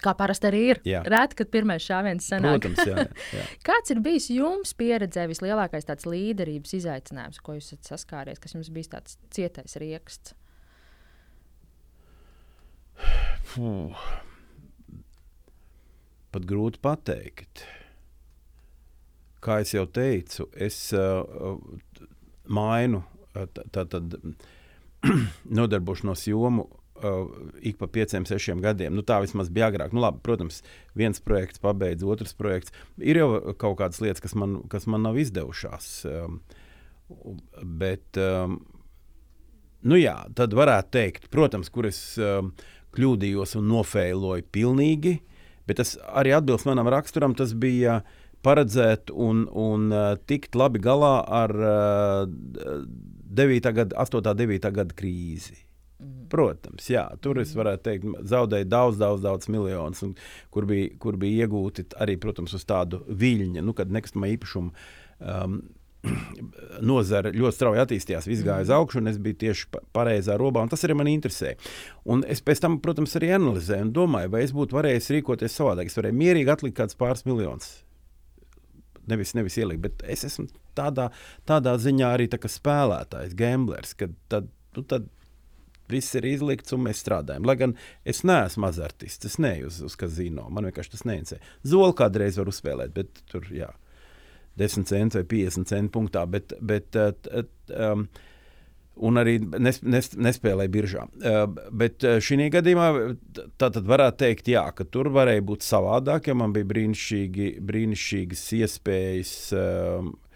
Kā parasti arī ir. Reti, kad pirmais šāviens sanāk. Protams, jā, jā. Kāds ir bijis jums pieredzē vislielākais tāds līderības izaicinājums, ko jūs esat saskāries, kas jums bijis tāds cietais rieksts? Puh pat grūti pateikt. Kā jau teicu, es uh, mainu uh, tātad nodarbošanos jomu uh, ik pa pieciem, sešiem gadiem. Nu, tā vismaz bija agrāk. Nu, labi, protams, viens projekts pabeidz, otrs projekts. Ir jau kaut kādas lietas, kas man, kas man nav izdevušās. Um, bet, um, nu jā, tad varētu teikt, protams, kur es um, kļūdījos un nofēloju pilnīgi bet tas arī atbilst manam raksturam. Tas bija paredzēt un, un uh, tikt labi galā ar uh, 9. gada, 8. un 9. gada krīzi. Protams, jā, tur es mhm. varētu teikt, zaudēju daudz, daudz, daudz miljonus, kur bija, kur bija iegūti arī, protams, uz tādu viļņu, nu, kad nekustamā īpašuma um, nozara ļoti strauji attīstījās, viss gāja uz mhm. augšu, un es biju tieši pareizā robā, un tas arī man interesē. Un es pēc tam, protams, arī analizēju un domāju, vai es būtu varējis rīkoties savādāk. Es varēju mierīgi atlikt kādus pāris miljonus. Nevis, nevis ielikt, bet es esmu tādā, tādā ziņā arī tā spēlētājs, gamblers, kad tad, nu, tad viss ir izlikts un mēs strādājam. Lai gan es neesmu azartists, es neju uz, uz kazino, man vienkārši tas neinteresē. Zolu kādreiz var uzspēlēt, bet tur jā. 10 centi vai 50 centi punktā, bet, bet um, un arī nes, nes, nespēlēja biržā. Uh, bet uh, šī gadījumā tā tad varētu teikt, jā, ka tur varēja būt savādāk, ja man bija brīnišķīgi, brīnišķīgas iespējas. Um, uh,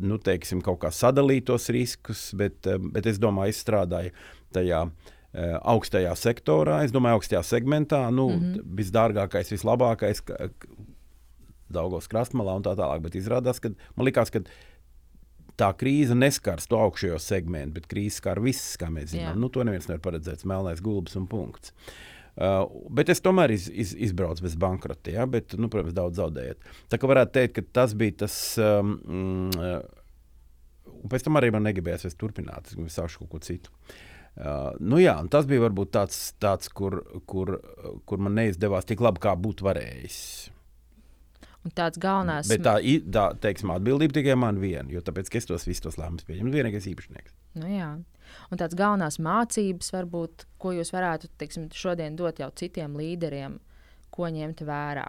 nu, teiksim, kaut kā sadalīt tos riskus, bet, uh, bet es domāju, es strādāju tajā uh, augstajā sektorā, es domāju, augstajā segmentā. Nu, mm -hmm. Visdārgākais, vislabākais, Daugos krastmalā un tā tālāk. Bet izrādās, ka man likās, ka tā krīze neskars to augšējo segmentu, bet krīze skar visas, kā mēs zinām. Jā. Nu, to neviens nevar paredzēt. Melnais gulbis un punkts. Uh, bet es tomēr iz, iz, izbraucu bez bankrota. Ja? Bet, nu, protams, daudz zaudējot. Tā kā varētu teikt, ka tas bija tas. Um, uh, un pēc tam arī man negribējās vairs turpināt. Es sākt kaut ko citu. Uh, nu jā, tas bija varbūt tāds, tāds kur, kur, kur man neizdevās tik labi, kā būtu varējis. Un tāds galvenais. Bet tā, tā teiksim, atbildība tikai man viena, jo tāpēc, es tos visus tos lēmumus pieņemu. Vienīgais īpašnieks. Nu, jā. Un tāds galvenās mācības, varbūt, ko jūs varētu teiksim, šodien dot jau citiem līderiem, ko ņemt vērā,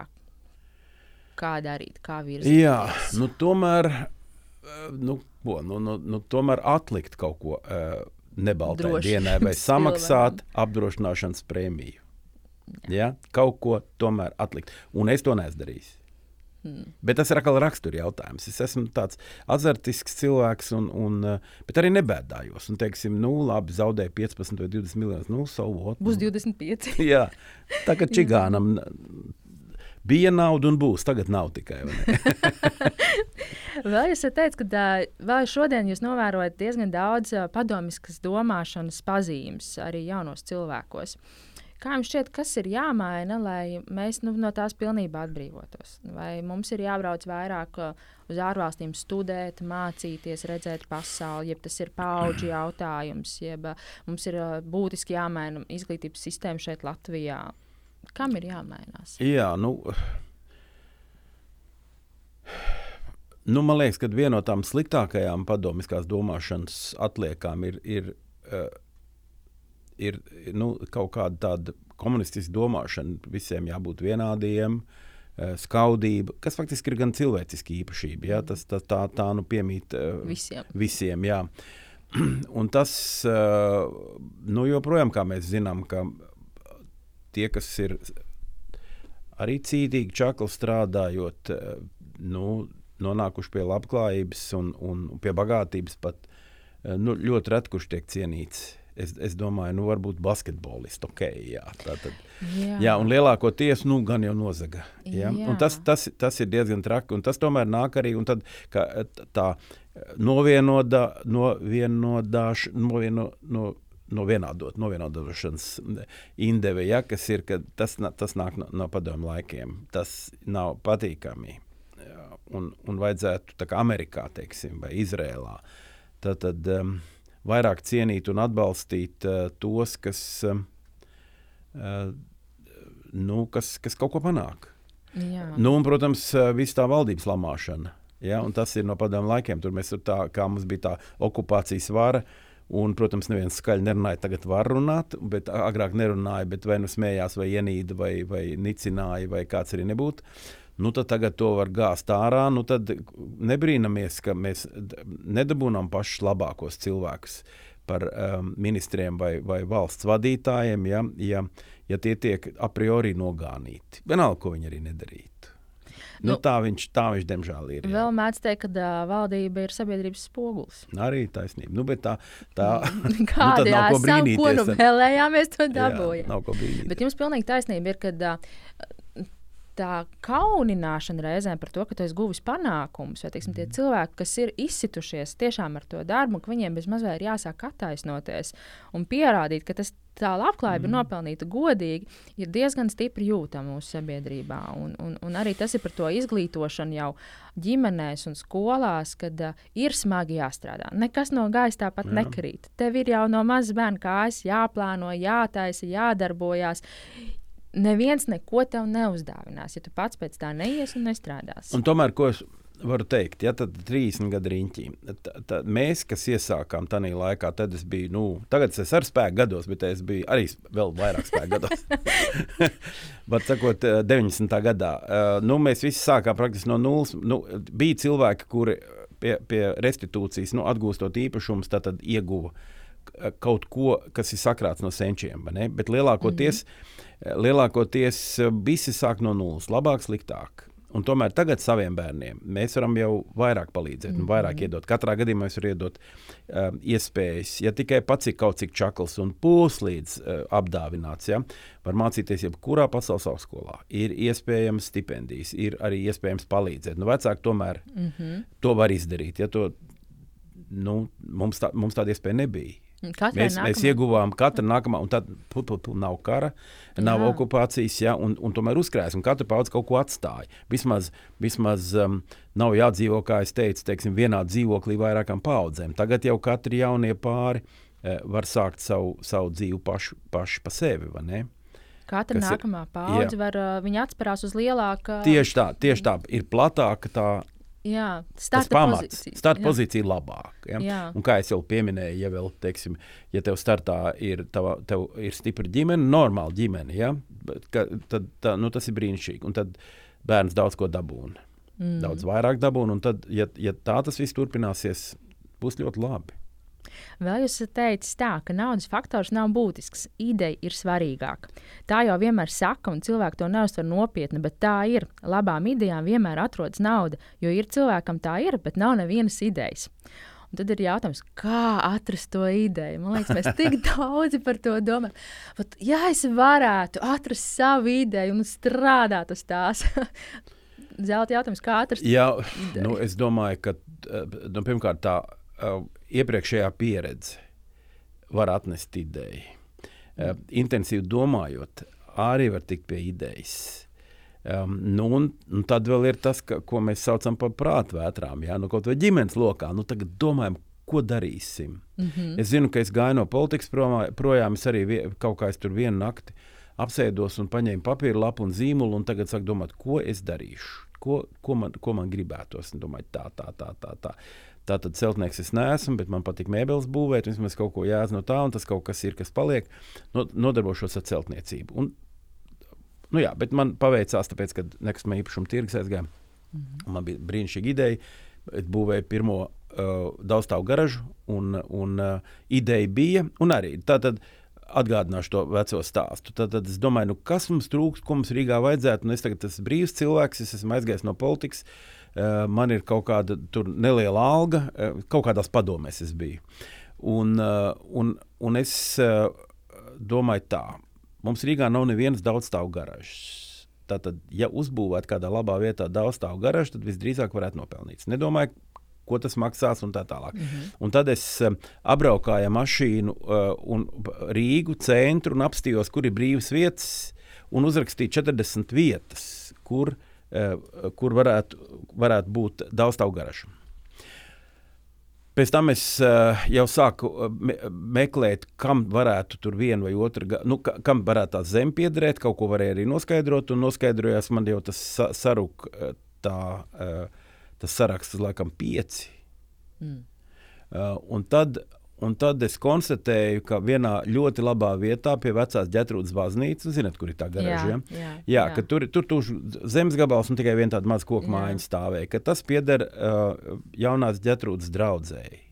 kā darīt, kā virzīt. Jā, nu, tomēr, eh, nu, ko, nu, nu, nu, tomēr atlikt kaut ko uh, nebaltai dienai vai samaksāt apdrošināšanas prēmiju. Ja? Kaut ko tomēr atlikt. Un es to neesmu Hmm. Bet tas ir atkal rakstura jautājums. Es esmu tāds azartisks cilvēks, un, un, eh, bet arī nebēdājos. Un, teiksim, nu, labi, zaudēju 15 vai 20 miljonus. Nu, savu otru. Būs 25. Jā, tā kā čigānam bija nauda un būs. Tagad nav tikai. Vēl jūs teicāt, ka vēl šodien jūs novērojat diezgan daudz ā, padomiskas domāšanas pazīmes arī jaunos cilvēkos. Kā jums šķiet, kas ir jāmaina, lai mēs nu, no tās pilnībā atbrīvotos? Vai mums ir jābrauc vairāk ā, uz ārvalstīm, studēt, mācīties, redzēt pasauli, jeb tas ir paudžu jautājums, jeb ā, mums ir ā, būtiski jāmaina izglītības sistēma šeit Latvijā? Kam ir jāmainās? Jā, nu. Nu, man liekas, ka viena no tām sliktākajām padomiskās domāšanas atliekām ir, ir, uh, ir nu, kaut kāda tāda komunistiska domāšana. Visiem jābūt vienādiem, uh, skaudība, kas faktiski ir gan cilvēciska īpašība. Ja? Tas, tas, tā, tā nu piemīt uh, Visiem. visiem jā. Un tas uh, nu, joprojām, kā mēs zinām, ka tie, kas ir arī cītīgi, čakli strādājot, eh, nu, nonākuši pie labklājības un, un pie bagātības, pat eh, nu, ļoti reti kurš tiek cienīts. Es, es domāju, nu, varbūt basketbolists. Okay, jā, tā tad, Jā. jā, un lielākoties nu, gan jau nozaga. Ja? Jā. Un Tas, tas, tas ir diezgan traki. un Tas tomēr nāk arī tad, ka, tā novienodā, novienodāš, novieno, no, novienādot, novienodošanas indeve, ja, kas ir, ka tas, tas nāk no, no padomu laikiem. Tas nav patīkami. Jā, Un, un vajadzētu, tā kā Amerikā, teiksim, vai Izrēlā, tad, tad um, vairāk cienīt un atbalstīt uh, tos, kas, uh, nu, kas, kas kaut ko panāk. Jā. Nu, un, protams, viss tā valdības lamāšana. Ja, tas ir no padomu laikiem. Tur mēs tur tā, kā mums bija tā okupācijas vara. Un, protams, neviens skaļi nerunāja, tagad var runāt, bet agrāk nerunāja, bet vai nu smējās, vai ienīda, vai, vai nicināja, vai kāds arī nebūtu. Nu, tad tagad to var gāzt ārā. Nu, tad nebrīnamies, ka mēs nedabūnām pašus labākos cilvēkus par um, ministriem vai, vai valsts vadītājiem, ja, ja, ja tie tiek a priori nogānīti. Vienalga, ko viņi arī nedarītu. Nu, Nu, tā, viņš, tā viņš, diemžēl, ir. jā. Vēl mēdz teikt, ka uh, valdība ir sabiedrības spogulis. Arī taisnība. Nu, tā, tā Kāda nav ko esam, ko nu brīnīties, vēlējāmies, to jā, dabūjām. nav ko brīnīties. Bet jums pilnīgi taisnība ir, ka ā, tā kaunināšana reizēm par to, ka tu esi guvis panākumus, vai teiksim, Mhm. tie cilvēki, kas ir izsitušies tiešām ar to darbu, ka viņiem bez mazliet ir jāsāk attaisnoties un pierādīt, ka tas tā labklājība Mhm. mm. ir nopelnīta godīgi, ir diezgan stipri jūtama mūsu sabiedrībā. Un, un, un arī tas ir par to izglītošanu jau ģimenēs un skolās, kad uh, ir smagi jāstrādā. Nekas no gaisa tāpat Jā. nekrīt. Tev ir jau no mazas bērna kājas jāplāno, jātaisa, jādarbojās. Neviens neko tev neuzdāvinās, ja tu pats pēc tā neies un nestrādās. Un tomēr, ko es varu teikt, ja tad 30 gadu riņķī. T- t- Mēs, kas iesākām tajā laikā, tad es biju, nu, tagad es esmu spēku gados, bet es biju arī vēl vairāk spēku gados. Var sakot, eh, 90. gadā. Eh, Nu, mēs visi sākām praktiski no nulles. Nu, bija cilvēki, kuri pie, pie restitūcijas, nu, atgūstot īpašumus, tad tad ieguva kaut ko, kas ir sakrāts no senčiem. Bet lielākoties, mm -hmm. Lielākoties eh, visi sāk no nulles, labāk, sliktāk. Un tomēr tagad saviem bērniem mēs varam jau vairāk palīdzēt, mm -hmm. vairāk iedot. Katrā gadījumā mēs varam iedot um, iespējas, ja tikai pats ir kaut cik čakls un puslīdz uh, apdāvināts, ja, var mācīties jebkurā pasaules augstskolā. Ir iespējams stipendijas, ir arī iespējams palīdzēt. Nu, vecāki tomēr mm -hmm. to var izdarīt. Ja to, nu, mums, tā, mums tāda iespēja nebija. Katrai Mēs, mēs nākamai- ieguvām katru nākamā, un tad pu, pu, pu, nav kara, nav Jā. okupācijas, ja, un, un tomēr uzkrājas, un katra paudze kaut ko atstāja. Vismaz, vismaz um, nav jādzīvo, kā es teicu, teiksim, vienā dzīvoklī vairākām paudzēm. Tagad jau katri jaunie pāri eh, var sākt savu, savu dzīvi pašu, paši pa sevi. vai ne? Katra nākamā paudze var uh, viņa atspērās uz lielāku. Tieši tā, tieši tā ir platāka tā. Jā, starta pamats, pozīcija. starta Jā. pozīcija ir labāka. Ja? Jā. Un kā jau pieminēju, ja vēl, teiksim, ja tev startā ir, tava, tev ir stipra ģimene, normāla ģimene, ja? Bet ka, tad tā, nu, tas ir brīnišķīgi. Un tad bērns daudz ko dabūna. Mm. Daudz vairāk dabūna. Un tad, ja, ja tā tas viss turpināsies, būs ļoti labi. Vēl jūs teicis tā, ka naudas faktors nav būtisks, ideja ir svarīgāka. Tā jau vienmēr saka, un cilvēki to neuztver nopietni, bet tā ir. Labām idejām vienmēr atrodas nauda, jo ir cilvēkam tā ir, bet nav nevienas idejas. Un tad ir jautājums, kā atrast to ideju. Man liekas, mēs tik daudz par to domājam. Pat, ja es varētu atrast savu ideju un strādāt uz tās, zelta jautājums, kā atrast Jā, ideju? nu, es domāju, ka eh, nu, pirmkārt tā uh, iepriekšējā pieredze var atnest ideju. Uh, intensīvi domājot, arī var tikt pie idejas. Um, nu, un, un tad vēl ir tas, ka, ko mēs saucam par prātvētrām. Ja? Nu, kaut vai ģimenes lokā, nu, tagad domājam, ko darīsim. Mm -hmm. Es zinu, ka es gāju no politikas projām, projām es arī vie, kaut kā es tur vienu nakti apsēdos un paņēmu papīra lapu un zīmolu, un tagad sāku domāt, ko es darīšu, ko, ko, man, ko man gribētos. Un domāju, tā, tā, tā, tā. tā. Tā tad celtnieks es neesmu, bet man patīk mēbeles būvēt. Vismaz kaut ko jāsaka no tā, un tas kaut kas ir, kas paliek. No, nodarbošos ar celtniecību. Un, nu jā, bet man paveicās, tāpēc, ka nekustamā īpašuma tirgus aizgāja. Mm -hmm. Man bija brīnišķīga ideja. Es būvēju pirmo uh, daudzstāvu garažu, un, un uh, ideja bija, un arī tātad atgādināšu to veco stāstu. Tad, tad es domāju, nu, kas mums trūkst, ko mums Rīgā vajadzētu. Nu, es tagad esmu brīvs cilvēks, es esmu aizgājis no politikas. Uh, man ir kaut kāda neliela alga, uh, kaut kādās padomēs es biju. Un, uh, un, un es domāju, tā, mums Rīgā nav nevienas daudzstāvu garažas. Tātad, ja uzbūvētu kādā labā vietā daudzstāvu garažu, tad visdrīzāk varētu nopelnīt. Nedomāju, ko tas maksās un tā tālāk. Mm -hmm. Un tad es um, apbraukāju mašīnu uh, un Rīgu centru un apstījos, kur ir brīvas vietas, un uzrakstīju 40 vietas, kur, kur varētu, varētu būt daudzstāvu garažu. Pēc tam es uh, jau sāku me meklēt, kam varētu tur viena vai otra, nu, ka, kam varētu tā zeme piederēt. Kaut ko varēja arī noskaidrot, un noskaidrojās man jau tas sa saruk, tā, tas saraksts, laikam, pieci. Mm. Un tad, un tad es konstatēju, ka vienā ļoti labā vietā pie vecās ģetrūdas baznīcas, zināt, kur ir tā garaža, Jā, jā, jā, jā. ka tur, tur tur zemes gabals un tikai viena tāda maza koku mājiņa stāvēja, ka tas pieder uh, jaunās ģetrūdas draudzēji.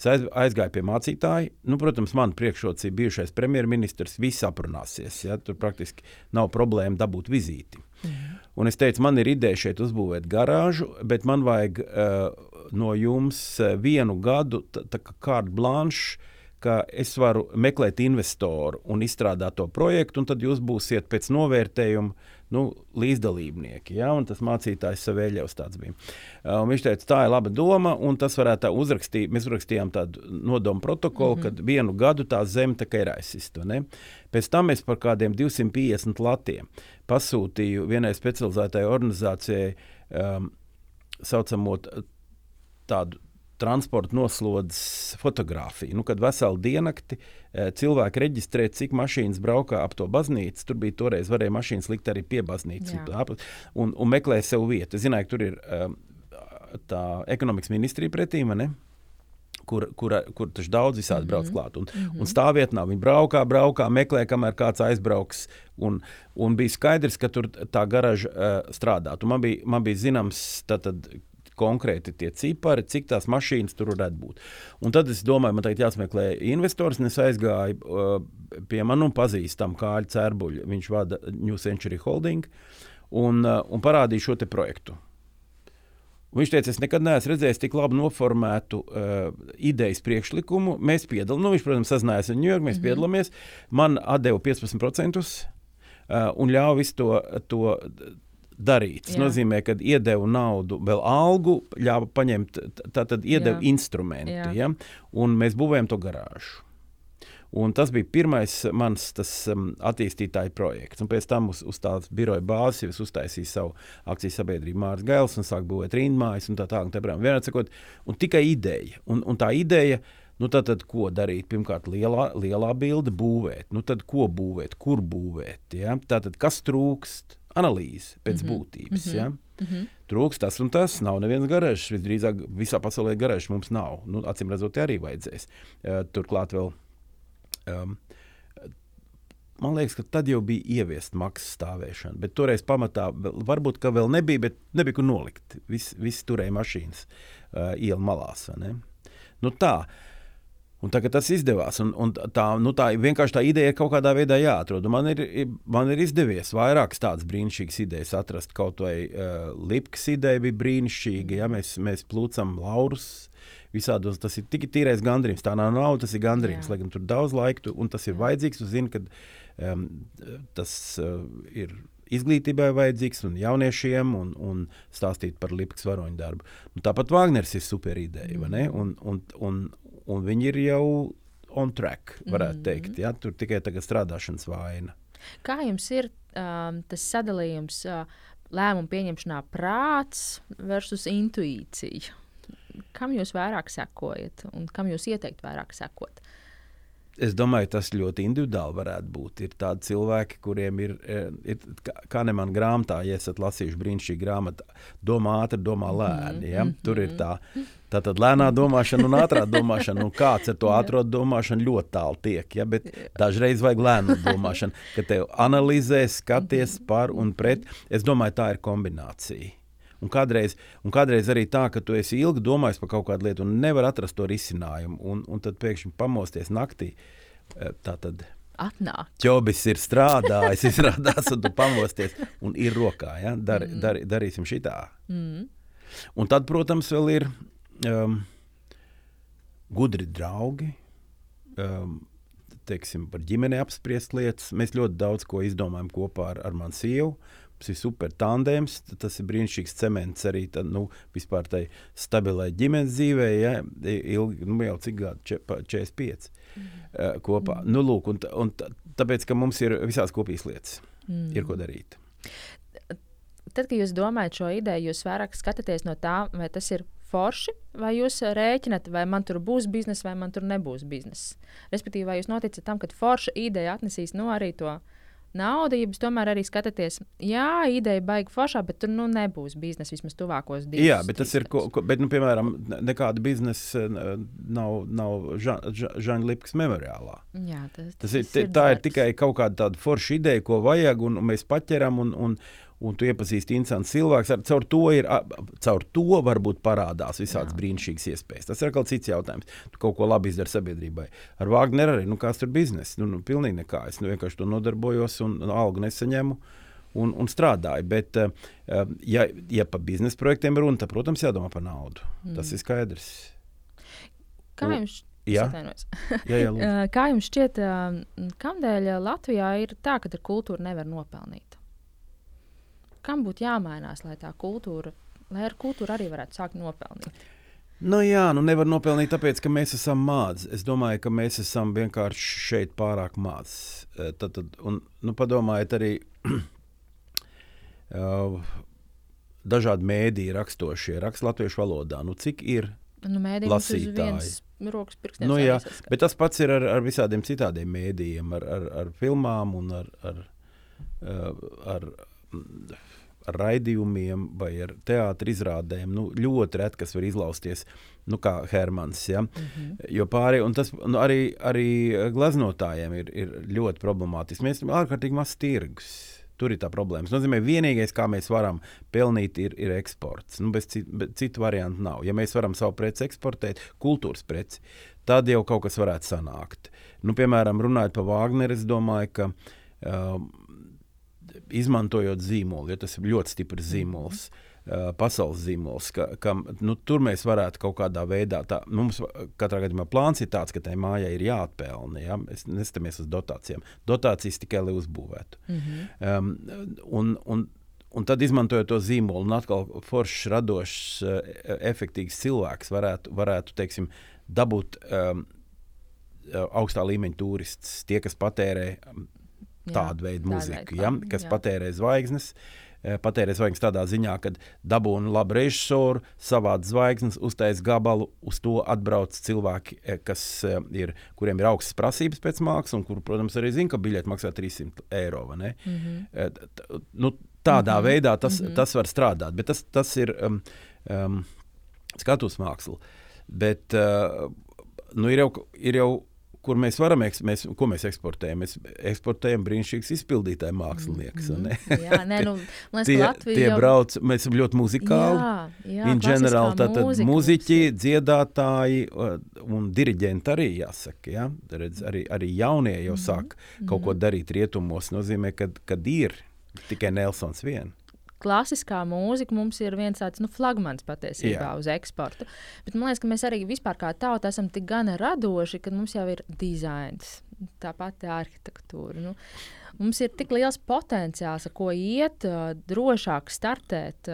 Es aiz, aizgāju pie mācītāja. Nu, protams, man priekšrocība bijušais premjerministrs. Viss aprunāsies. Ja? Tur praktiski nav problēma dabūt vizīti. Mm. Un es teicu, man ir ideja šeit uzbūvēt garāžu, bet man vajag uh, no jums uh, vienu gadu, tā, tā kā kārta blanša, ka es varu meklēt investoru un izstrādāt to projektu, un tad jūs būsiet pēc novērtējuma nu, līdzdalībnieki. Ja? Un tas mācītājs Savēļevs tāds bija. Uh, viņš teica, tā ir laba doma, un tas varētu tā uzrakstīt. Mēs uzrakstījām tādu nodomu protokolu, mm -hmm. kad vienu gadu tā zeme tā ir aizsista. Pēc tam es par kādiem 250 latiem pasūtīju vienai specializētai organizācijai um, saucamo t- tādu transporta noslodzes fotografiju. Nu, kad veselu diennakti eh, cilvēki reģistrē, cik mašīnas braukā ap to baznīcu. Tur bija toreiz, varēja mašīnas likt arī pie baznīcas un, un, un meklēja sev vietu. Es zināju, ka tur ir um, tā ekonomikas ministrija pretī. ne? Kur, kur, kur taču daudz visādi brauc Mhm. klāt. Un, mm -hmm. un stāvvietnā viņi braukā, braukā, meklē, kamēr kāds aizbrauks. Un, un bija skaidrs, ka tur tā garaža uh, strādā. Un Man bija, man bija zināms, tātad, konkrēti tie cipari, cik tās mašīnas tur varētu būt. Un tad es domāju, man tagad jāsmeklē investors, un es aizgāju uh, pie man un pazīstam Kāļa Cērbuļa. Viņš vada New Century Holding un, uh, un parādīja šo projektu. Viņš teica, es nekad neesmu redzējis tik labi noformētu uh, idejas priekšlikumu. Mēs piedalāmies, nu, viņš, protams, sazinājās ar Ņujorku, mēs mm -hmm. piedalāmies. Man atdeva 15% uh, un ļāva visu to, to darīt. Tas Jā. nozīmē, ka iedeva naudu, vēl algu, ļāva paņemt, t- tā tad iedeva Jā. instrumenti. Jā. Ja? Un mēs būvējam to garāžu. Un tas bija pirmais mans tas, um, attīstītāja projekts. Un pēc tam uz, uz tādas biroja bāzes es uztaisīju savu akciju sabiedrību Mārcis Gails un sāku būvēt rindmājas un tā tālāk. Tā, tā, Vienmēr sakot, un tikai ideja. Un, un tā ideja Nu, tad, tad, ko darīt? Pirmkārt, lielā, lielā bilde būvēt. Nu, tad, ko būvēt, kur būvēt? Ja? Tātad, kas trūkst? Analīze pēc mm -hmm. būtības. Mm -hmm. ja? mm -hmm. Trūkst tas un tas. Nav nevienas garāžas. Visdrīzāk visā pasaulē garāžas mums nav. Nu, acīm redzot, arī vajadzēs. Uh, turklāt vēl. Um, man liekas, ka tad jau bija ieviesta maksas stāvēšana. Bet toreiz pamatā varbūt vēl nebija, bet nebija kur nolikt. Visi vis turēja mašīnas uh, ielu malās. Nu, tā. Un tagad tas izdevās. Un, un tā, nu tā vienkārši tā ideja ir kaut kādā veidā jāatrod. Man ir, man ir izdevies vairākas tādas brīnišķīgas idejas atrast. Kaut vai uh, Lipkas ideja bija brīnišķīga. Ja? Mēs, mēs plūcam laurus. Visādos, tas ir tik tīrais gandrījums. Tā nav nauda, tas ir gandrījums. Lai gan tur daudz laika, tu, un tas ir Jā. vajadzīgs. Tu zini, ka um, tas uh, ir izglītībai vajadzīgs un jauniešiem, un, un stāstīt par Lipkas varoņu darbu. Nu, tāpat Wagners ir super ideja. Mm. Un, un, un, un viņi ir jau on track, varētu mm. teikt. Ja? Tur tikai tagad strādāšanas vaina. Kā jums ir um, tas sadalījums uh, lēmumu pieņemšanā prāts versus intuīcija? Kam jūs vairāk sekojat un kam jūs ieteikt vairāk sekot? Es domāju, tas ļoti individuāli varētu būt. Ir tādi cilvēki, kuriem ir, e, ir kā ne man grāmatā, ja esat lasījuši brīnišķīgu grāmatu, domā ātri, domā lēni. Ja? -hmm. Tur ir tā. Tā tad lēnā domāšana un ātrā domāšana, un kāds ar to ātrā domāšanu ļoti tālu tiek. Ja? Bet dažreiz vajag lēnu domāšanu, ka tev analizē, skaties par un pret. Es domāju, tā ir kombinācija. Un kādreiz, un kādreiz arī tā, ka tu esi ilgi domājis par kaut kādu lietu un nevar atrast to risinājumu, un, un tad pēkšņi pamosties naktī. Eh, tā tad atnāk. Čobis ir strādājis, izrādās, un tu pamosties, un ir rokā. Ja? Dar, mm. dar, darīsim šitā. Mm. Un tad, protams, vēl ir um, gudri draugi. Um, teiksim, par ģimeni apspriest lietas. Mēs ļoti daudz ko izdomājam kopā ar, ar manu sievu. Tas ir super tandēms, tas ir brīnišķīgs cements arī tad, nu, vispār tai stabilai ģimenes dzīvē. Ja, ilgi, nu, jau cik gadi, 45 mm. uh, kopā. Mm. Nu, lūk, un, un tāpēc, ka mums ir visās kopīgas lietas, mm. ir ko darīt. Tad, kad jūs domājat šo ideju, jūs vairāk skatāties no tā, vai tas ir forši, vai jūs rēķināt, vai man tur būs biznesa, vai man tur nebūs biznesa. Respektīvi, vai jūs noticat tam, ka forša ideja atnesīs no nu, arī to naudu, ja tomēr arī skatāties, jā, ideja baigi foršā, bet tur nu, nebūs biznesa vismaz tuvākos divus. Jā, bet tas ir, ko, ko, bet, nu, piemēram, nekāda biznesa nav, nav Žaņa Lipkas memoriālā. Jā, tas, tas, tas ir, ir, tā ir tikai kaut kāda tāda forša ideja, ko vajag, un, un mēs paķeram, un, un, un tu iepazīsti interesants cilvēks. Ar, caur, to ir, caur to varbūt parādās visādas brīnišķīgas iespējas. Tas ir kāds cits jautājums. Tu kaut ko labi izdari sabiedrībai. Ar Wagneru arī, nu, kāds tur biznesa? Nu, nu, pilnīgi nekā. Es nu, vienkārši to nodarbojos un, un algu nesaņemu. Un, un strādāju. Bet, ja, ja par biznesa projektiem runa, tad, protams, jādomā par naudu. Mm. Tas ir skaidrs. Kā jums Jā. jā, jā, Kā jums šķiet, kādēļ Latvijā ir tā, ka ar kultūru nevar nopelnīt? Kam būtu jāmainās, lai tā kultūra, lai ar kultūru arī varētu sākt nopelnīt? Nu, jā, nu nevar nopelnīt, tāpēc, ka mēs esam mākslinieki. Es domāju, ka mēs esam vienkārši šeit pārāk mākslinieki. Eh, nu, padomājiet, arī uh, dažādi mēdīji rakstošie, raksta latviešu valodā. Nu, cik ir nu, lasītāji? Rokas pirkstiem. Nu, jā, bet tas pats ir ar, ar visādiem citādiem mēdījiem, ar, ar, ar filmām un ar, ar, eh, ar, ar raidījumiem vai ar teātris izrādēm. Nu, ļoti reti, kas var izlausties, nu, kā Hermans. Ja? Mm -hmm. Jo pārējie, tas nu, arī, arī glaznotājiem ir, ir ļoti problemātiski. Mēs esam ārkārtīgi maz tirgus. Tur ir tā problēma. Tas nozīmē, ka vienīgais, kā mēs varam pelnīt, ir, ir eksports. Nu, bez, cit, bez citu variantu nav. Ja mēs varam savu preci eksportēt, kultūras preci, tad jau kaut kas varētu sanākt. Nu, piemēram, runājot par Wagneru, es domāju, ka uh, izmantojot zīmolu, jo tas ir ļoti stiprs mhm. zīmols. Mm -hmm. Uh, pasaules zīmols, ka, ka nu, tur mēs varētu kaut kādā veidā, tā, nu, mums katrā gadījumā plāns ir tāds, ka tai mājai ir jāatpelnā. Ja? Mēs neskatāmies uz dotācijām. Dotācijas tikai lai uzbūvētu. Mm -hmm. um, un, un, un tad izmantojot to zīmolu, un atkal foršs, radošs, efektīvs cilvēks varētu, varētu teiksim, dabūt um, augstā līmeņa turistus, tie, kas patērē tādu veidu mūziku, ja, kas jā. patērē zvaigznes. uh, patērē zvaigznes tādā ziņā, ka dabūna labu režisoru, savāda zvaigznes, uztais gabalu, uz to atbrauc cilvēki, kas, uh, ir, kuriem ir augstas prasības pēc mākslas, un kur, protams, arī zina, ka biļete maksā 300 eiro. Mm -hmm. nu, tādā mm -hmm. veidā tas, mm -hmm. tas var strādāt, bet tas, tas ir um, um, skatuves māksla. Bet, uh, nu, ir jau, ir jau kur mēs varam, mēs, ko mēs eksportējam? Mēs eksportējam brīnišķīgus izpildītāju māksliniekus. Mm -hmm. jā, nē, nu, liekas, tie, Latvija tie jau... brauc, mēs esam ļoti muzikāli. Jā, jā, In general, tātad mūzika muziķi, dziedātāji un diriģenti arī jāsaka. Ja? Redz, arī, arī jaunie jau sāk mm -hmm. kaut ko darīt rietumos. nozīmē, ka, ir tikai Nelsons viens klasiskā mūzika mums ir viens tāds nu, flagmans patiesībā Jā. uz eksportu. Bet man liekas, ka mēs arī vispār kā tauta esam tik gana radoši, ka mums jau ir dizains, tā pati arhitektūra. Nu, Mums ir tik liels potenciāls, ar ko iet, drošāk startēt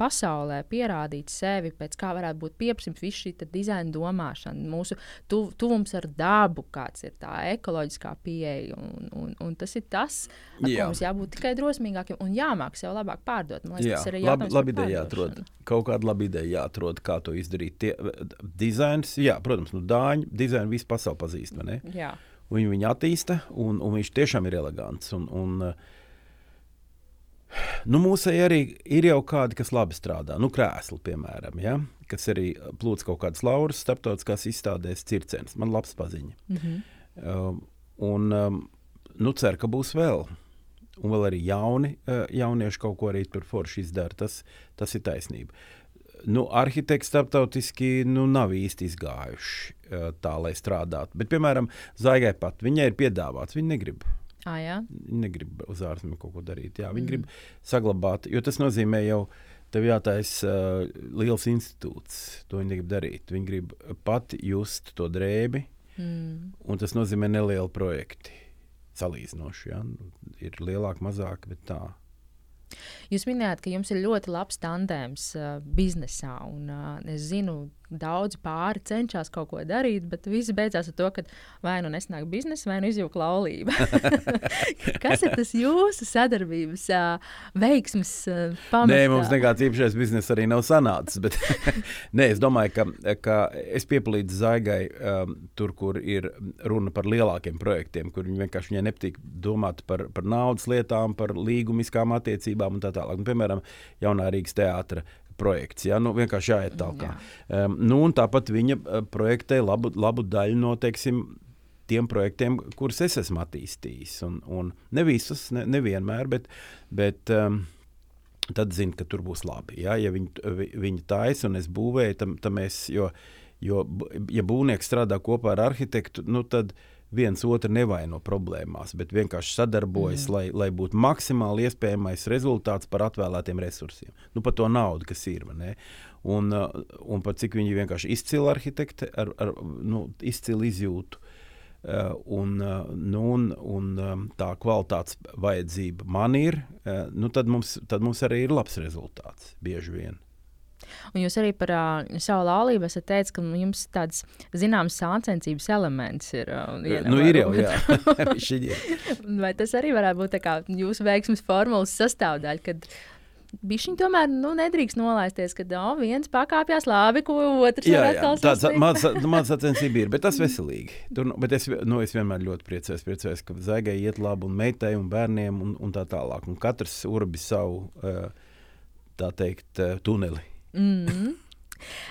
pasaulē, pierādīt sevi, pēc kā varētu būt pieprasījums, visu šī dizaina domāšana, mūsu tu, tuvums ar dabu, kāds ir tā ekoloģiskā pieeja. Un, un, un tas ir tas, ar Jā. ko mums jābūt tikai drosmīgākiem un jāmāk sev labāk pārdot. Man liekas, Jā, tas ir labi, labi ideja jāatrod. Kaut kāda laba ideja jāatrod, kā to izdarīt. Tie, dizains, jā, protams, nu, dāņu dizainu visu pasauli pazīst. Jā. Viņu, viņu attīsta, un, un viņš tiešām ir elegants. Un, un, eh, nu, mūsēji arī ir jau kādi, kas labi strādā. Nu, krēsli, piemēram, ja? kas arī plūc kaut kādas lauras starptautiskās izstādēs, circenis. Man labs paziņa. Mm -hmm. Um, un um, nu, ceru, ka būs vēl. Un vēl arī jauni uh, jaunieši kaut ko arī tur forši izdara. Tas, tas ir taisnība. Nu, arhitekti starptautiski nu, nav īsti izgājuši uh, tā, lai strādātu. Bet, piemēram, Zaigai pat viņai ir piedāvāts, viņa negrib. Ah, jā. Viņa negrib uz ārzemēm kaut ko darīt. Jā, viņa mm. grib saglabāt, jo tas nozīmē jau. Tev jātaisa uh, liels institūts. To viņa negrib darīt. Viņa grib pati just to drēbi, Mm. un tas nozīmē nelielu projektu. Salīdzinoši, ja? Nu, ir lielāk, mazāk, bet tā. Jūs minējāt, ka jums ir ļoti labs tandēms uh, biznesā. Un, uh, es zinu, daudzi pāri cenšas kaut ko darīt, bet viss beidzās ar to, ka vai nu nesnāk biznesa, vai nu izjūta laulība. Kas ir tas jūsu sadarbības uh, veiksmes uh, pamats? Nē, mums nekāds īpašais bizness arī nav sanācis. Bet, nē, es domāju, ka, ka es piepalīdzu Zaigai um, tur, kur ir runa par lielākiem projektiem, kur viņi vienkārši viņai nepatīk domāt par, par naudas lietām, par līgumiskām attiecībām un tā tālāk. Un, piemēram, Jaunā Rīgas teātra projekts. Ja? Nu, vienkārši jāiet tālāk. Um, nu, tāpat viņa uh, projektē labu, labu daļu no teiksim, tiem projektiem, kurus es esmu attīstījis. Un, un ne visus, ne, nevienmēr, bet, bet um, tad zinu, ka tur būs labi. Ja, ja viņi, vi- viņi taisa un es būvēju, tam, tam es, jo, jo, ja būvnieks strādā kopā ar arhitektu, nu, tad viens otru nevaino problēmās, bet vienkārši sadarbojas, mm. lai, lai būtu maksimāli iespējamais rezultāts par atvēlētiem resursiem. Nu, par to naudu, kas ir. Un, uh, un par cik viņi vienkārši izcili arhitekti ar, ar nu, izcilu izjūtu. Uh, un, uh, nu, un, un um, tā kvalitātes vajadzība man ir, nu, tad, mums, tad mums arī ir labs rezultāts bieži vien. Un jūs arī par uh, savu laulību esat teicis, ka jums tāds zināms sāncensības elements ir. Uh, Nu, ir jau, jā. Vai tas arī varētu būt kā jūsu veiksmes formulas sastāvdaļa, kad Bišķiņ tomēr nu, nedrīkst nolaisties, ka oh, viens pakāpjas labi, ko otrs Jā, jā, tāds mazs sacensība ir, bet tas veselīgi. Tur, bet es, nu, es vienmēr ļoti priecājos, priecājos ka zaigai iet labi un meitai un bērniem un, un tā tālāk. Un katrs urbi savu, tā teikt, tuneli. Mm.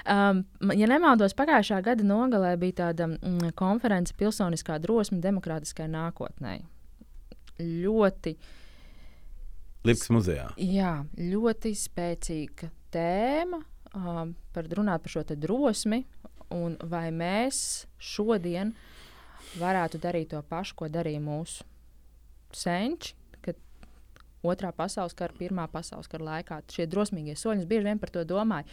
Um, ja nemaldos, pagājušā gada nogalē bija tāda mm, konference Pilsoniskā drosme demokrātiskai nākotnē. Ļoti, Lipkas muzejā. jā, ļoti spēcīga tēma um, par runāt par šo drosmi, un vai mēs šodien varētu darīt to pašu, ko darīja mūsu senči, otrā pasaules kara, pirmā pasaules kara laikā šie drosmīgie soļi, bieži vien par to domāju.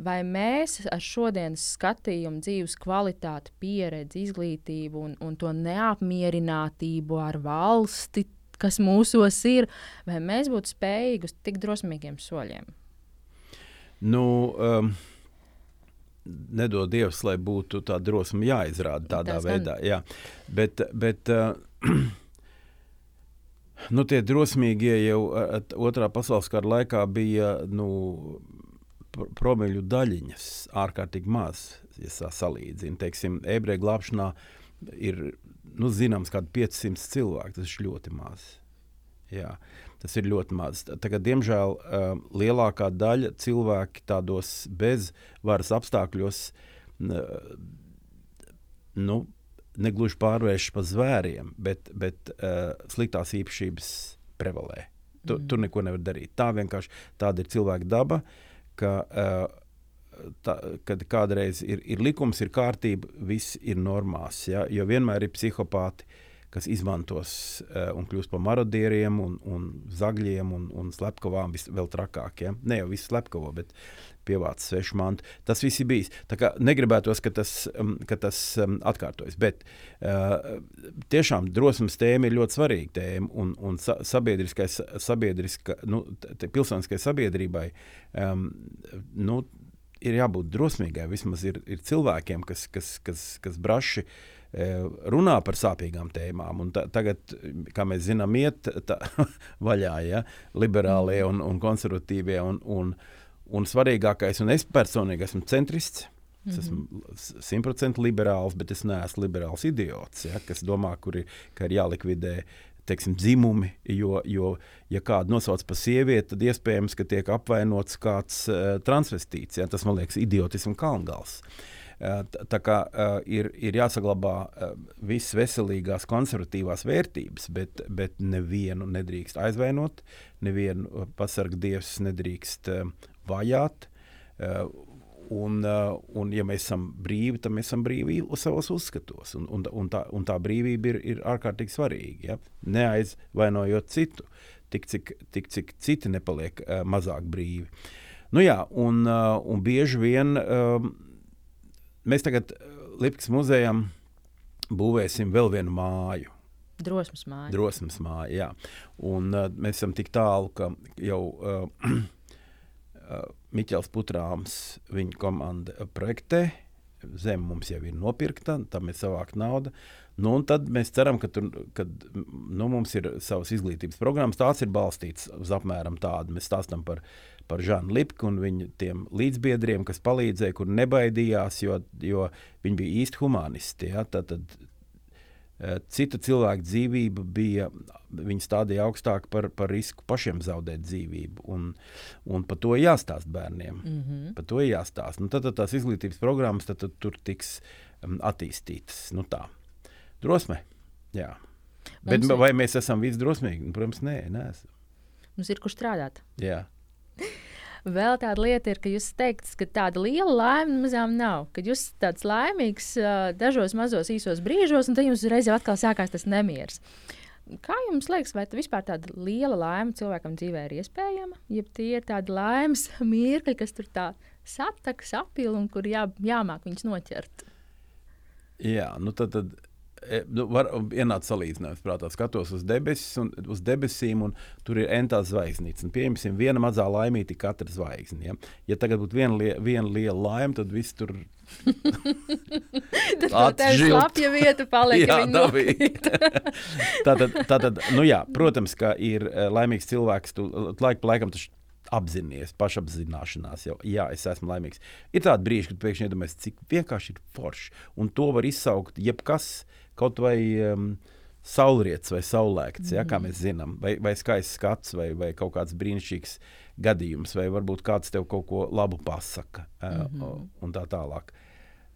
Vai mēs ar šodienas skatījumu, dzīves kvalitāti, pieredzi, izglītību un, un to neapmierinātību ar valsti, kas mūsos ir, vai mēs būtu spējīgi uz tik drosmīgiem soļiem? Nu, um, nedod Dievs, lai būtu tā drosme jāizrāda tādā gan. veidā. Jā. Bet, bet uh, Nu, tie drosmīgie jau otrā pasaules kara laikā bija nu, pr- promīļu daļiņas ārkārtīgi maz, ja sā salīdzina. Teiksim, ebreju glābšanā ir nu, zināms, kādi 500 cilvēki. Tas ir ļoti maz. Jā, tas ir ļoti maz. Tagad, diemžēl, uh, lielākā daļa cilvēki tādos bezvaras apstākļos nu, negluži pārvēršas par zvēriem, bet, bet uh, sliktās īpašības prevalē. Tu, mm. Tur neko nevar darīt. Tā vienkārši tāda ir cilvēka daba, ka, uh, tā, kad kādreiz ir, ir likums, ir kārtība, viss ir normās. Ja? Jo vienmēr ir psihopāti, kas izmantos uh, un kļūst par marodieriem, un, un zagļiem un, un slepkavām vēl trakāk. Ja? Ne jau visu slepkavo, bet pievāc svešu mantu. Tas viss ir bijis. Negribētos, ka tas, um, ka tas um, atkārtojas. Bet uh, tiešām drosmes tēma ir ļoti svarīga tēma. Un, un sa sabiedriskai, sabiedriska, nu, pilsoniskai sabiedrībai um, nu, ir jābūt drosmīgai. Vismaz ir, ir cilvēkiem, kas, kas, kas, kas braši runā par sāpīgām tēmām. Un ta, tagad, kā mēs zinām, iet tā, vaļā ja, liberālie un, un konservatīvie. Un, un, Un svarīgākais, un es personīgi esmu centrists. Es esmu simtprocentīgi liberāls, bet es neesmu liberāls idiots, ja, kas domā, kur ir, ka ir jālikvidē teiksim, dzimumi. Jo, jo, ja kādu nosauc par sievieti, tad iespējams, ka tiek apvainots kāds uh, transvestīts. Ja, tas man liekas idiotisms kalngals. Uh, tā kā uh, ir, ir jāsaglabā uh, visas veselīgās, konservatīvās vērtības, bet, bet nevienu nedrīkst aizvainot, nevienu pasargdievs nedrīkst uh, vajāt. Uh, un, uh, un, ja mēs esam brīvi, tad mēs esam brīvi savos uzskatos. Un, un, un, tā, un tā brīvība ir, ir ārkārtīgi svarīga. Ja? Neaizvainojot citu, tik cik, tik cik citi nepaliek uh, mazāk brīvi. Nu, jā, un, uh, un bieži vien uh, mēs tagad Lipkas muzejam būvēsim vēl vienu māju. Drosmes māja. Drosmes māja, jā. Un uh, mēs esam tik tālu, ka jau uh, Miķels Putrāms, viņa komanda projektē. Zeme mums jau ir nopirkta, tam ir savākta nauda. Nu, tad mēs ceram, ka tur, kad, nu, mums ir savas izglītības programmas. Tās ir balstītas uz apmēram tādu. Mēs stāstām par, par Žanu Lipku un viņa līdzbiedriem, kas palīdzēja, kur nebaidījās, jo, jo viņi bija īsti humanisti. Ja? Tad, tad Eh, cita cilvēka dzīvība bija, viņi stādīja augstāk par, par risku pašiem zaudēt dzīvību. Un, un par to jāstāsta bērniem. Mm -hmm. Par to jāstāsta. Nu, tad, tad tās izglītības programmas tad, tad tur tiks um, attīstītas. Nu, tā. Drosme. Jā. Bet, ir... vai mēs esam visdrosmīgi? Nu, protams, nē, neesam. Mums ir kur strādāt. Jā. Vēl tāda lieta ir, ka jūs teikt, ka tāda liela laime mazām nav. Kad jūs esat tāds laimīgs dažos mazos īsos brīžos, un tad jums uzreiz jau atkal sākās tas nemieris. Kā jums liekas, vai vispār tāda liela laime cilvēkam dzīvē ir iespējama? Ja tie ir tādi laimes mirkļi, kas tur tā sataka, sapila un kur jā, jāmāk viņus noķert. Jā, nu tad, tad nu, var ienākt salīdzinājums, prātā skatos uz, debesis un, uz debesīm, un tur ir entās zvaigznītes. Pieņemsim, viena mazā laimīte katra zvaigzne. Ja? ja tagad būtu viena, lie, viena liela laime, tad viss tur Tad tā slapja vieta paliek. jā, tātad, tātad, nu jā, protams, ka ir e, laimīgs cilvēks, tu laiku pa laikam taču apzināties, pašapzināšanās, jau jā, es esmu laimīgs. Ir tādi brīži, kad pēkšņi iedomājamies, cik vienkārši ir forši. Un to var izsaukt jebkas, kaut vai um, saulrietis vai saulēkts, ja, kā mm. mēs zinām, vai, vai skaists skats, vai, vai kaut kāds brīnišķīgs gadījums, vai varbūt kāds tev kaut ko labu pasaka, mm -hmm. uh, un tā tālāk.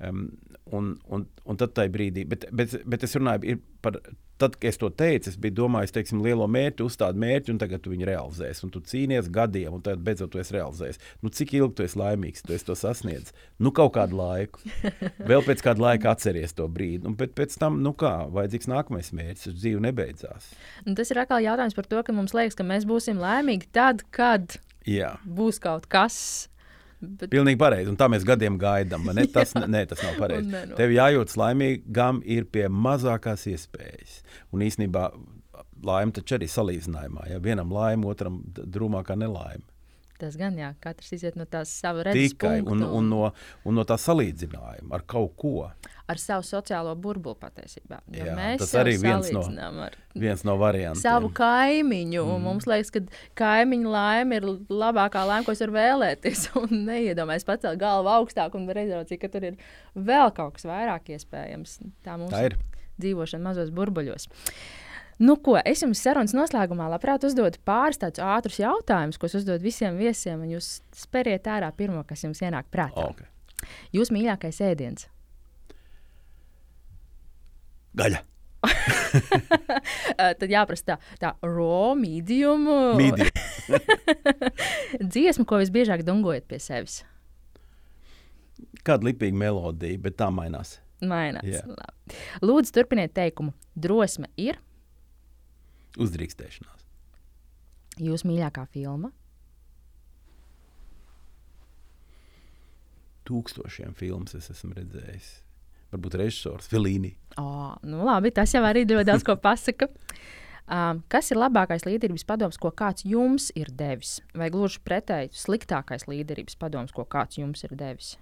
Um, un, un, un tad tajā brīdī, bet, bet, bet es runāju par tad, kad es to teicu, es biju domājis, teiksim, lielo mērķi, uzstādu mērķi, un tagad tu viņu realizēsi. Un tu cīnies gadiem, un tad beidzot tu esi realizējis. Nu, cik ilgi tu esi laimīgs, tu esi to sasniedzis? Nu, kaut kādu laiku. Vēl pēc kāda laika atceries to brīdi. Un pēc, pēc tam, nu kā, vajadzīgs nākamais mērķis, tas dzīve nebeidzās. Un tas ir atkal jautājums par to, ka mums liekas, ka mēs būsim laimīgi tad, kad Jā. būs kaut kas Bet... Pilnīgi pareizi. Un tā mēs gadiem gaidām. Ne? Tas, ne, tas nav pareizi. ne, no. Tev jājūtas laimīgam ir pie mazākās iespējas. Un īsnībā laime taču arī salīdzinājumā. Ja vienam laime, otram drūmākā nelaime. Tas gan jā, katrs iziet no tās sava redzes Tikai, punkta. Un, un, no, un no tā salīdzinājuma ar kaut ko. Ar savu sociālo burbuli patiesībā. Jo Jā, mēs tas arī viens no- ar Viens no variantiem. savu kaimiņu. Mm. Mums liekas, ka kaimiņu laime ir labākā laime, ko es varu vēlēties. Un neiedomājos pacelt galvu augstāk un redzēt, ka tur ir vēl kaut kas vairāk iespējams. Tā mums Tā ir. dzīvošana mazos burbuļos. Nu, ko, es jums sarunas noslēgumā labprāt uzdodu pāris tādus ātrus jautājumus, ko uzdodu visiem viesiem, un jūs spēriet ārā pirmo, kas jums ienāk prātā. Okay. Jūs mīļākais ēdiens. Gaļa. Uh, tad jāprasa tā, tā raw, medium. Mīdija. Dziesma, ko visbiežāk dungojat pie sevis. Kāda lipīga melodija, bet tā mainās. Mainās. Labi. Lūdzu, turpiniet teikumu. Drosme ir Uzdrīkstēšanās. jūsu mīļākā filma. Tūkstošiem filmas es esmu redzējis. Varbūt režisors Filīni. Oh, nu labi, tas jau arī ļoti daudz ko pasaka. Um, kas ir labākais līderības padoms, ko kāds jums ir devis? Vai gluži pretēji sliktākais līderības padoms, ko kāds jums ir devis?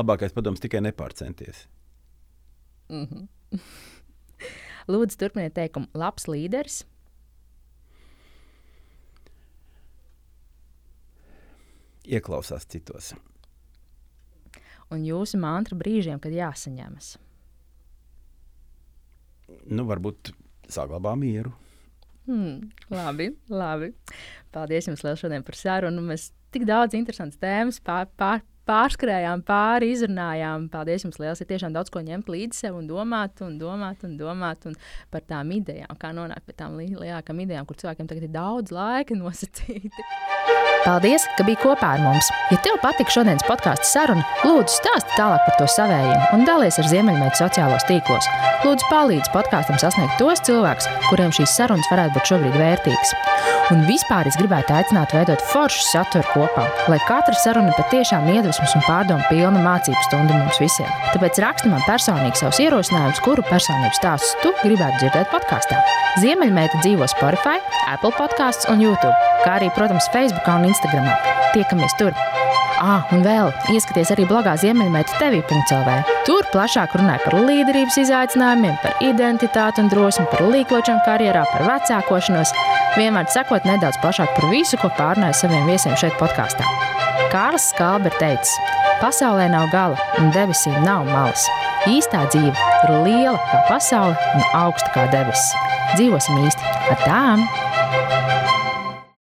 Labākais padoms tikai nepārcenties. Lūdzu, turpiniet teikumu. Labs līderis. Ieklausās citos. Un jūsu mantra brīžiem, kad jāsaņemas. Nu, varbūt saglabā mieru. Hmm, labi, labi. Paldies jums liels šodien par sarunu. Mēs tik daudz interesantas tēmas pār, pār, pārskrējām, pāri izrunājām. Paldies jums liels. Ir tiešām daudz ko ņemt līdzi sev un domāt, un domāt, un domāt un par tām idejām, kā nonākt pie tām li- lielākām idejām, kur cilvēkiem tagad ir daudz laika nosacīti. Paldies, ka biji kopā ar mums. Ja tev patika šodienas podkāstu saruna, lūdzu stāsti tālāk par to savējiem un dalies ar Ziemeļmeitu sociālos tīklos. Lūdzu, palīdzi podkāstam sasniegt tos cilvēkus, kuriem šīs sarunas varētu būt šobrīd vērtīgas. Un vispār es gribētu aicināt veidot foršu saturu kopā, lai katra saruna patiešām iedvesmas un pārdomu pilna mācību stunda mums visiem. Tāpēc raksti man personīgi savus ierosinājumus, kuru personību stāstus tu gribētu dzirdēt podkāstā. Ziemeļmeita dzīvo Spotify, Apple podkāstos un YouTube, kā arī, protams, Facebook un Instagram. Tiekamies tur! Ah, un vēl ieskaties arī blogā Ziemeļmeita TV.CLV. Tur plašāk runāja par līderības izaicinājumiem, par identitāti un drosmi, par līkločiem karjerā, par vecākošanos. Vienmēr sakot nedaudz plašāk par visu, ko pārnāju saviem viesiem šeit podkāstā. Kārlis Skalbe ir teicis, pasaulē nav gala un debesīm nav malas. Īstā dzīve ir liela kā pasaule un augsta kā debesis. Dzīvosim īsti ar tām!